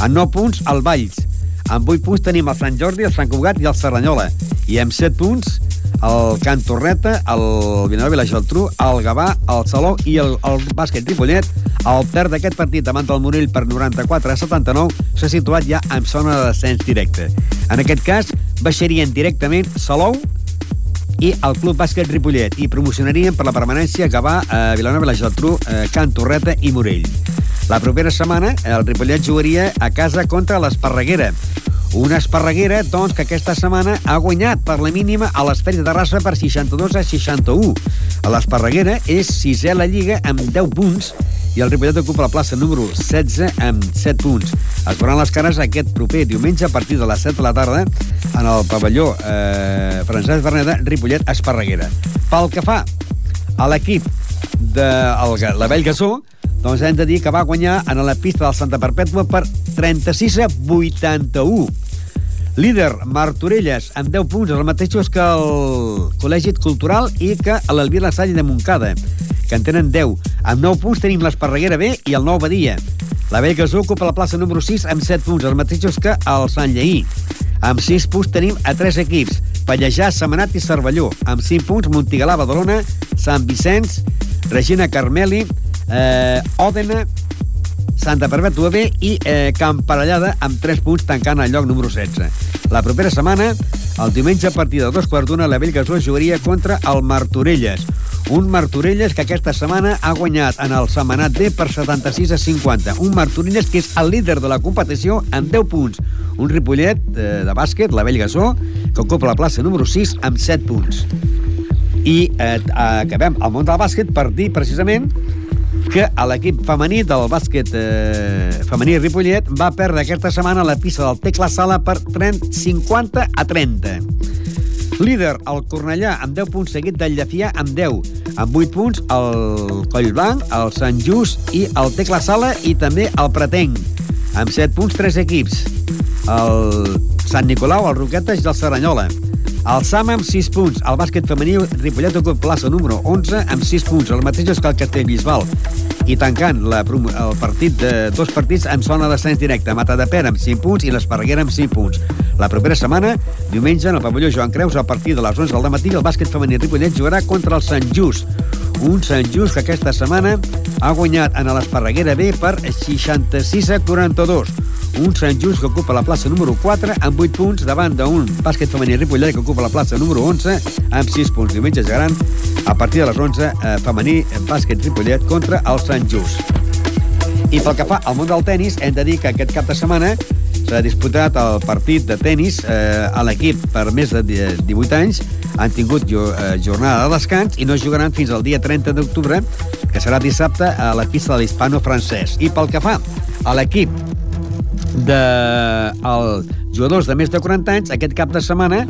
En 9 punts, el Valls. En 8 punts tenim el Sant Jordi, el Sant Cugat i el Serranyola. I amb 7 punts, el Can Torreta, el Vilanova i la Geltrú, el Gavà, el Salou i el, el bàsquet Ripollet. El perd d'aquest partit davant del Morell per 94 a 79 s'ha situat ja en zona de descens directe. En aquest cas, baixarien directament Salou i el Club Bàsquet Ripollet i promocionarien per la permanència Gavà, eh, Vilanova i la Geltrú, eh, Can Torreta i Morell. La propera setmana, el Ripollet jugaria a casa contra l'Esparreguera. Una Esparreguera, doncs, que aquesta setmana ha guanyat per la mínima a l'Esferi de Terrassa per 62 a 61. A l'Esparreguera és sisè a la Lliga amb 10 punts i el Ripollet ocupa la plaça número 16 amb 7 punts. Es veuran les cares aquest proper diumenge a partir de les 7 de la tarda en el pavelló eh, Francesc Berneda, Ripollet, Esparreguera. Pel que fa a l'equip de el, la Vell Gasó, doncs hem de dir que va guanyar en la pista del Santa Perpètua per 36 a 81. Líder, Martorelles, amb 10 punts, els mateixos que el Col·legi Cultural i que l'Elvira La Salle de Montcada, que en tenen 10. Amb 9 punts tenim l'Esparreguera B i el Nou Badia. La Vell Gasó ocupa la plaça número 6 amb 7 punts, els mateixos que el Sant Lleí. Amb 6 punts tenim a 3 equips, Pallejà, Semanat i Cervelló. Amb 5 punts, Montigalà, Badalona, Sant Vicenç, Regina Carmeli, eh, Òdena, Santa Perpètua B i eh, Camp Parellada amb 3 punts tancant el lloc número 16. La propera setmana, el diumenge a partir de dos quarts d'una, la Bellgasó jugaria contra el Martorelles. Un Martorelles que aquesta setmana ha guanyat en el Setmanat B per 76 a 50. Un Martorelles que és el líder de la competició amb 10 punts. Un Ripollet eh, de bàsquet, la Bellgasó, que ocupa la plaça número 6 amb 7 punts. I eh, acabem el món del bàsquet per dir precisament que a l'equip femení del bàsquet eh, femení Ripollet va perdre aquesta setmana la pista del Tecla Sala per 30, 50 a 30. Líder, el Cornellà, amb 10 punts, seguit del Llafià, amb 10. Amb 8 punts, el Collblanc, el Sant Just i el Tecla Sala i també el Pretenc. Amb 7 punts, 3 equips. El Sant Nicolau, el Roquetes i el Serranyola. El Sama amb 6 punts. El bàsquet femení Ripollet ocupa plaça número 11 amb 6 punts, els mateixos que el Castellbisbal. I tancant la, el partit de dos partits en zona d'ascens directe. Mata de Pera amb 5 punts i l'Esparreguera amb 5 punts. La propera setmana, diumenge, en el pavelló Joan Creus, a partir de les 11 del matí, el bàsquet femení Ripollet jugarà contra el Sant Just. Un Sant Just que aquesta setmana ha guanyat en l'Esparreguera B per 66 a 42 un Sant Just que ocupa la plaça número 4 amb 8 punts davant d'un bàsquet femení Ripollet que ocupa la plaça número 11 amb 6 punts. Diumenge jugaran a partir de les 11 eh, femení bàsquet Ripollet contra el Sant Just. I pel que fa al món del tennis, hem de dir que aquest cap de setmana s'ha disputat el partit de tennis eh, a l'equip per més de 18 anys han tingut jo, eh, jornada de descans i no jugaran fins al dia 30 d'octubre, que serà dissabte a la pista de l'hispano francès. I pel que fa a l'equip de els jugadors de més de 40 anys, aquest cap de setmana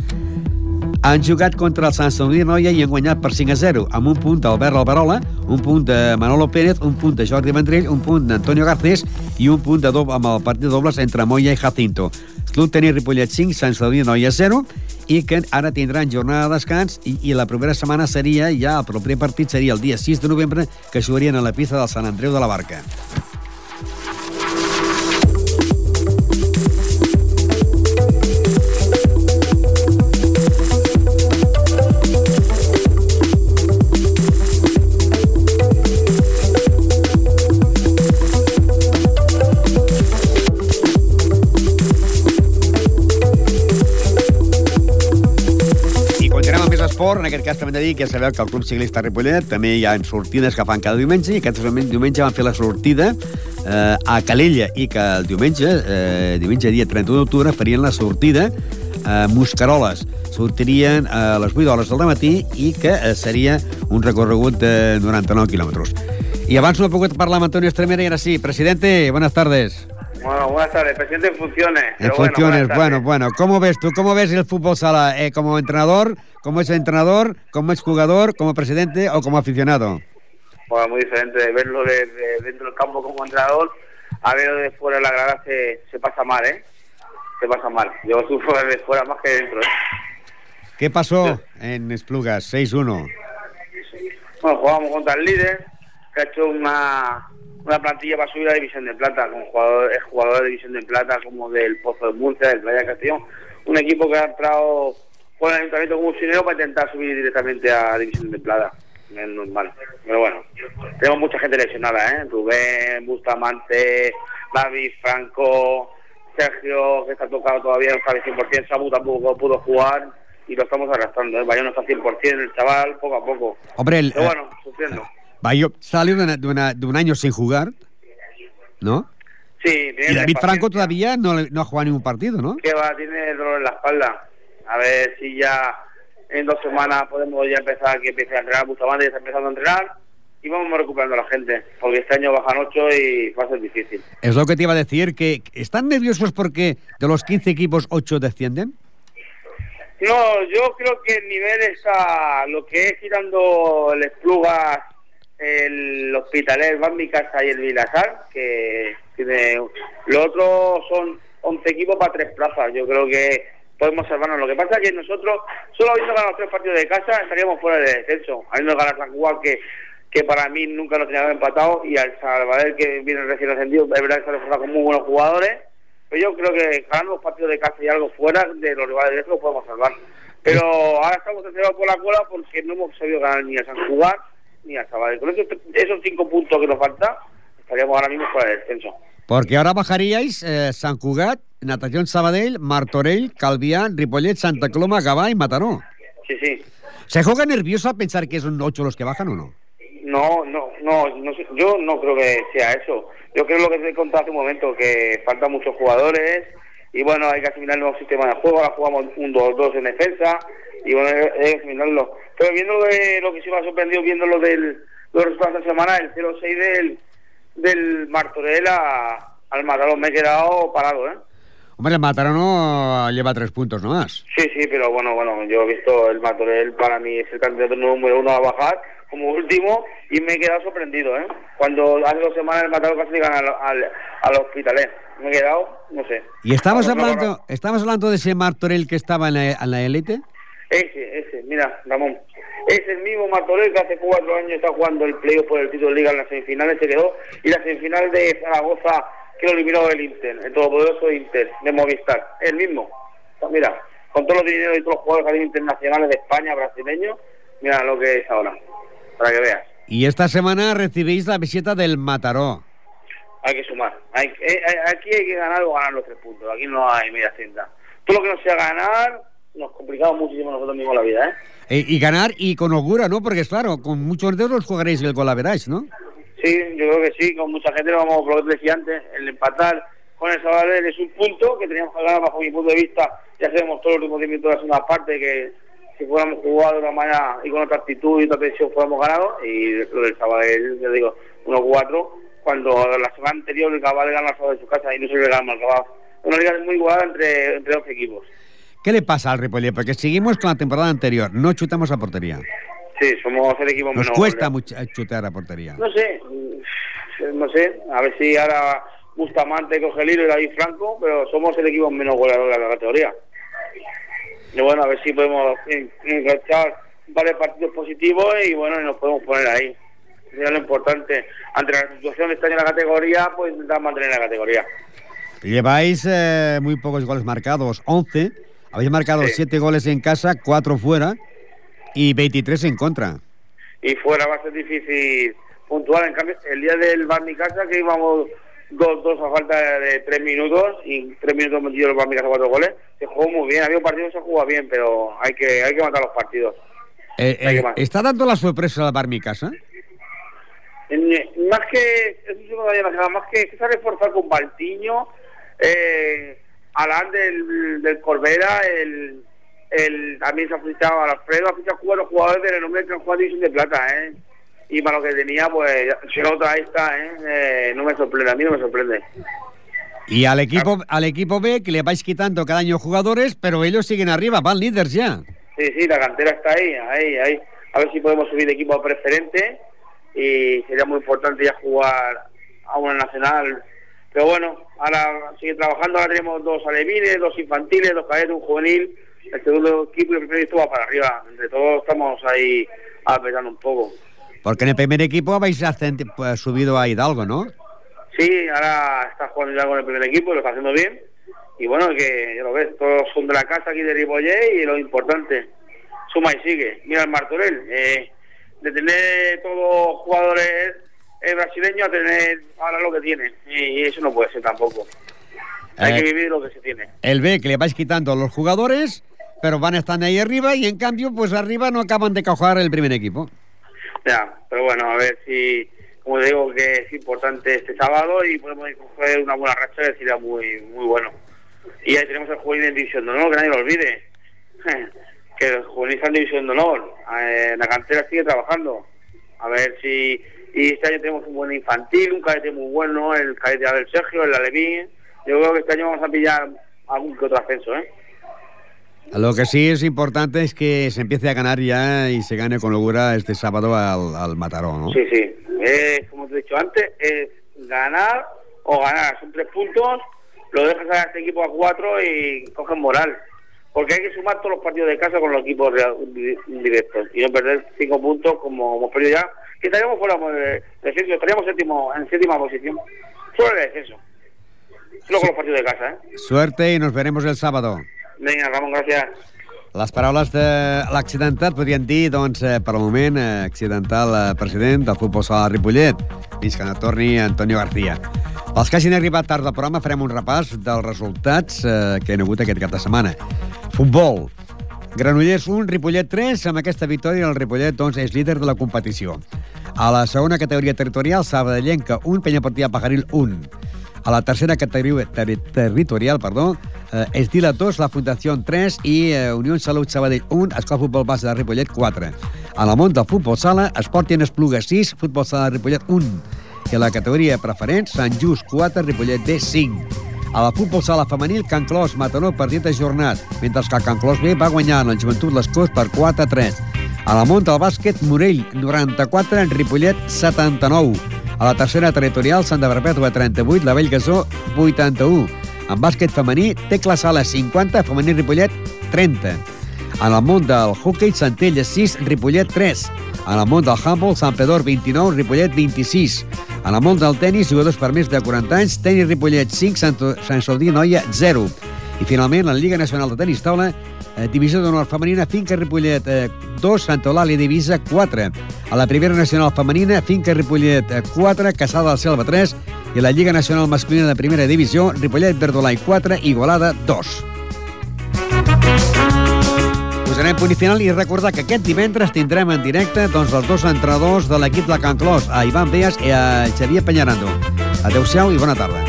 han jugat contra el Sant Sadurní Noia i han guanyat per 5 a 0, amb un punt d'Albert Alberola, un punt de Manolo Pérez, un punt de Jordi Vendrell, un punt d'Antonio Garcés i un punt de doble, amb el partit de dobles entre Moya i Jacinto. Club Tenis Ripollet 5, Sant Sadurní Noia 0, i que ara tindran jornada de descans i, i la propera setmana seria ja, el proper partit seria el dia 6 de novembre, que jugarien a la pista del Sant Andreu de la Barca. Aquest cas també de dir que sabeu que el Club Ciclista Ripollet també hi ha sortides que fan cada diumenge i aquest diumenge van fer la sortida eh, a Calella i que el diumenge, eh, diumenge dia 31 d'octubre, farien la sortida a Muscaroles. Sortirien a les 8 hores del matí i que eh, seria un recorregut de 99 quilòmetres. Y abans no he pogut parlar amb Antonio Estremera y ahora sí. Presidente, buenas tardes. Bueno, buenas tardes. Presidente en funciones. En funciones, bueno, bueno, ¿Cómo ves tú? ¿Cómo ves el fútbol sala? Eh, ¿Como entrenador? ¿Como es entrenador? ¿Como es jugador? ¿Como presidente o como aficionado? Bueno, muy diferente de verlo desde dentro del campo como entrenador a verlo de fuera de la grada se, se pasa mal, ¿eh? Se pasa mal. Yo sufro desde fuera más que dentro, ¿eh? ¿Qué pasó en Esplugas? 6-1. Bueno, jugamos contra el líder, que ha hecho una, una plantilla para subir a División de Plata, con jugadores, jugadores de División de Plata como del Pozo de Murcia, del Playa Castellón. Un equipo que ha entrado con el Ayuntamiento como dinero para intentar subir directamente a División de Plata. Es normal. Pero bueno, tenemos mucha gente lesionada, ¿eh? Rubén, Bustamante, David, Franco, Sergio, que está tocado todavía, no al 100%, Samu tampoco pudo jugar y lo estamos arrastrando. ¿eh? no está al 100%, el chaval, poco a poco. Hombre, el, Pero bueno, sufriendo. Bayo salió de, una, de, una, de, un año sin jugar, ¿no? Sí. Y David Franco todavía no, no ha jugado ningún partido, ¿no? Que va, tiene dolor en la espalda. A ver si ya en dos semanas podemos ya empezar, que empiece a entrenar. Bustamante ya está empezando a entrenar y vamos recuperando a la gente, porque este año bajan ocho y va a ser difícil. Es lo que te iba a decir, que ¿están nerviosos porque de los 15 equipos, 8 descienden? No, yo creo que el nivel está, lo que es girando el Esplugas, el Hospitalet, el Bambi Casa y el Vilasar, que tiene, los otros son 11 equipos para tres plazas, yo creo que podemos salvarnos. Lo que pasa es que nosotros, solo habiendo ganado tres partidos de casa, estaríamos fuera de descenso, habiendo ganado San Juan, que que para mí nunca lo tenía empatado y al Salvador que viene recién ascendido, es verdad que se con muy buenos jugadores, pero yo creo que ganando los partidos de casa y algo fuera de los rivales de lo podemos salvar. Pero ahora estamos encerrados por la cola porque no hemos sabido ganar ni a San Juan ni a Sabadell. Con esos, esos cinco puntos que nos faltan, estaríamos ahora mismo fuera del descenso. Porque ahora bajaríais eh, San Cugat, Natación Sabadell, Martorell, Calvián, Ripollet, Santa Coloma, Gabá y Mataró. Sí, sí. ¿Se juega nervioso a pensar que son ocho los que bajan o no? No, no, no, no yo no creo que sea eso. Yo creo lo que te he contado hace un momento, que faltan muchos jugadores y bueno, hay que asimilar el nuevo sistema de juego, ahora jugamos un 2-2 en defensa y bueno, hay que asimilarlo. Pero viendo de lo que se me ha sorprendido, viendo lo del, los resultados de esta semana, el 0-6 del, del Martorell a, al Matarón, me he quedado parado, ¿eh? Hombre, el Matarón lleva tres puntos nomás. Sí, sí, pero bueno, bueno, yo he visto el Martorell, para mí es el candidato número uno a bajar como último y me he quedado sorprendido, ¿eh? Cuando hace dos semanas el Mataró casi gana al, al, al hospitalet. Me he quedado, no sé. ¿Y estamos hablando, no, estamos hablando de ese Martorell que estaba en la, en la élite? Ese, ese, mira, Ramón. Es el mismo Martorell que hace cuatro años está jugando el playoff por el título de liga en las semifinales, se quedó. Y la semifinal de Zaragoza que lo eliminó el Inter, el todopoderoso Inter de Movistar. El mismo. Mira, con todos los dineros y todos los jugadores internacionales de España, brasileños, mira lo que es ahora para que veas. Y esta semana recibís la visita del Mataró. Hay que sumar. Hay, hay, aquí hay que ganar o ganar los tres puntos. Aquí no hay media cinta. Todo lo que no sea ganar, nos complicamos muchísimo nosotros mismos la vida, ¿eh? E, y ganar y con Ogura, ¿no? Porque, claro, con muchos de los jugaréis el colaboráis, ¿no? Sí, yo creo que sí. Con mucha gente lo vamos, lo que decía antes, el empatar con el Sabadell es un punto que teníamos que ganar bajo mi punto de vista. Ya sabemos todos los últimos 10 minutos de la segunda parte que si fuéramos jugado de una manera y con otra actitud y otra tensión fuéramos ganado y lo del Sabadell, ya digo, 1-4 cuando la semana anterior el Cabal ganó a de su casa y no se le ganó al Cabal una liga muy igualada entre, entre 12 equipos ¿Qué le pasa al Ripollet? Porque seguimos con la temporada anterior, no chutamos a portería. Sí, somos el equipo Nos menos cuesta mucho chutar a portería. No sé, no sé, a ver si ahora Bustamante coge el hilo y David Franco, pero somos el equipo menos goleador de la categoría. Y bueno, a ver si podemos enganchar varios partidos positivos y bueno, y nos podemos poner ahí. Sería lo importante. Ante la situación de año en la categoría, pues intentar mantener la categoría. Lleváis eh, muy pocos goles marcados, 11. Habéis marcado Sí. 7 goles en casa, 4 fuera y 23 en contra. Y fuera va a ser difícil puntuar. En cambio, el día del Barney Casa, que íbamos 2-2 a falta de 3 minutos y 3 minutos metido el Barney Casa 4 goles, se jugó muy bien. Había un partido que se jugó bien, pero hay que, hay que matar los partidos. Eh, eh. ¿Está dando la sorpresa la Bar Mi Casa? En- más que eso sí me más que, que se ha reforzado con Baltiño, eh, Alán del, del Corbera, el, el, también se ha fichado a Alfredo, ha fichado cuatro jugadores de renombre que han jugado División de Plata, ¿eh? Y para lo que tenía, pues, si la otra está, ¿eh? Eh, No me sorprende, a mí no me sorprende. Y al equipo, al equipo B, que le vais quitando cada año jugadores, pero ellos siguen arriba, van líderes ya. Sí, sí, la cantera está ahí, ahí, ahí. A ver si podemos subir de equipo a preferente y sería muy importante ya jugar a una nacional. Pero bueno, ahora sigue trabajando, ahora tenemos dos alevines, dos infantiles, dos cadetes, un juvenil. El segundo equipo y el primer equipo va para arriba. Entre todos estamos ahí apretando un poco. Porque en el primer equipo habéis pues, subido a Hidalgo, ¿no? Sí, ahora está jugando ya con el primer equipo, lo está haciendo bien. Y bueno, que ya lo ves, todos son de la casa aquí de Ripollet y lo importante, suma y sigue. Mira el Martorell, eh, de tener todos jugadores eh, brasileños a tener ahora lo que tiene. Y, eso no puede ser tampoco. Hay Eh. que vivir lo que se tiene. El B, que le vais quitando a los jugadores, pero van estando ahí arriba y en cambio, pues arriba no acaban de cojar el primer equipo. Ya, pero bueno, a ver si, como digo, que es importante este sábado y podemos coger una buena racha que sería muy muy bueno. Y ahí tenemos el juvenil en División de Honor, que nadie lo olvide. que el juvenil está en División de Honor. Eh, la cantera sigue trabajando. A ver si... Y este año tenemos un buen infantil, un cadete muy bueno, el cadete Abel Sergio, el Alevín. Yo creo que este año vamos a pillar algún que otro ascenso, ¿eh? Lo que sí es importante es que se empiece a ganar ya y se gane con locura este sábado al, al Mataró, ¿no? Sí, sí. Es, como te he dicho antes, es ganar o ganar. Son tres puntos, lo dejas a este equipo a cuatro y cogen moral. Porque hay que sumar todos los partidos de casa con los equipos directos y no perder cinco puntos como hemos perdido ya. Que estaríamos fuera de descenso, estaríamos séptimo, en séptima posición. Fuera de descenso. Solo con los partidos de casa, ¿eh? Suerte i nos veremos el sábado. Venga, Ramón, gracias. Les paraules de l'accidentat podrien dir, doncs, eh, per al moment, eh, accidental eh, president del futbol sala Ripollet, fins que no torni Antonio García. Pels que hagin arribat tard al programa, farem un repàs dels resultats eh, que hi ha hagut aquest cap de setmana. Futbol. Granollers 1, Ripollet 3. Amb aquesta victòria, el Ripollet doncs, és líder de la competició. A la segona categoria territorial, Sabadellenca 1, Peñaportilla Pajaril 1. A la tercera categoria terri territorial, perdó, eh, és Dila 2, la Fundació 3 i eh, Unió Salut Sabadell 1, Escola Futbol Base de Ripollet 4. A la món del futbol sala, Esport i Espluga 6, Futbol Sala de Ripollet 1. I a la categoria preferent, Sant Just 4, Ripollet B 5. A la futbol sala femenil, Can Clos, Mataró, partit ajornat, mentre que Can Clos B va guanyar en el Joventut Les Corts per 4 a 3. A la món del bàsquet, Morell, 94, Ripollet, 79. A la tercera territorial, Santa Perpètua, 38, la Vell Gasó, 81. En bàsquet femení, Tecla Sala, 50, femení Ripollet, 30. En el món del hockey, Centelles 6, Ripollet 3. En el món del handball, Sant Pedor 29, Ripollet 26. En el món del tennis, jugadors per més de 40 anys, tenis Ripollet 5, Sant, Sant Noia 0. I finalment, la Lliga Nacional de Tenis Taula, Divisió d'Honor Femenina, Finca Ripollet eh, 2, Santa Eulàlia Divisa 4. A la Primera Nacional Femenina, Finca Ripollet eh, 4, Casada del Selva 3. I la Lliga Nacional Masculina de Primera Divisió, Ripollet Verdolai 4, Igualada 2. Posarem punt i final i recordar que aquest divendres tindrem en directe doncs, els dos entrenadors de l'equip de Can Clos, a Ivan Beas i a Xavier Peñarando. Adéu-siau i bona tarda.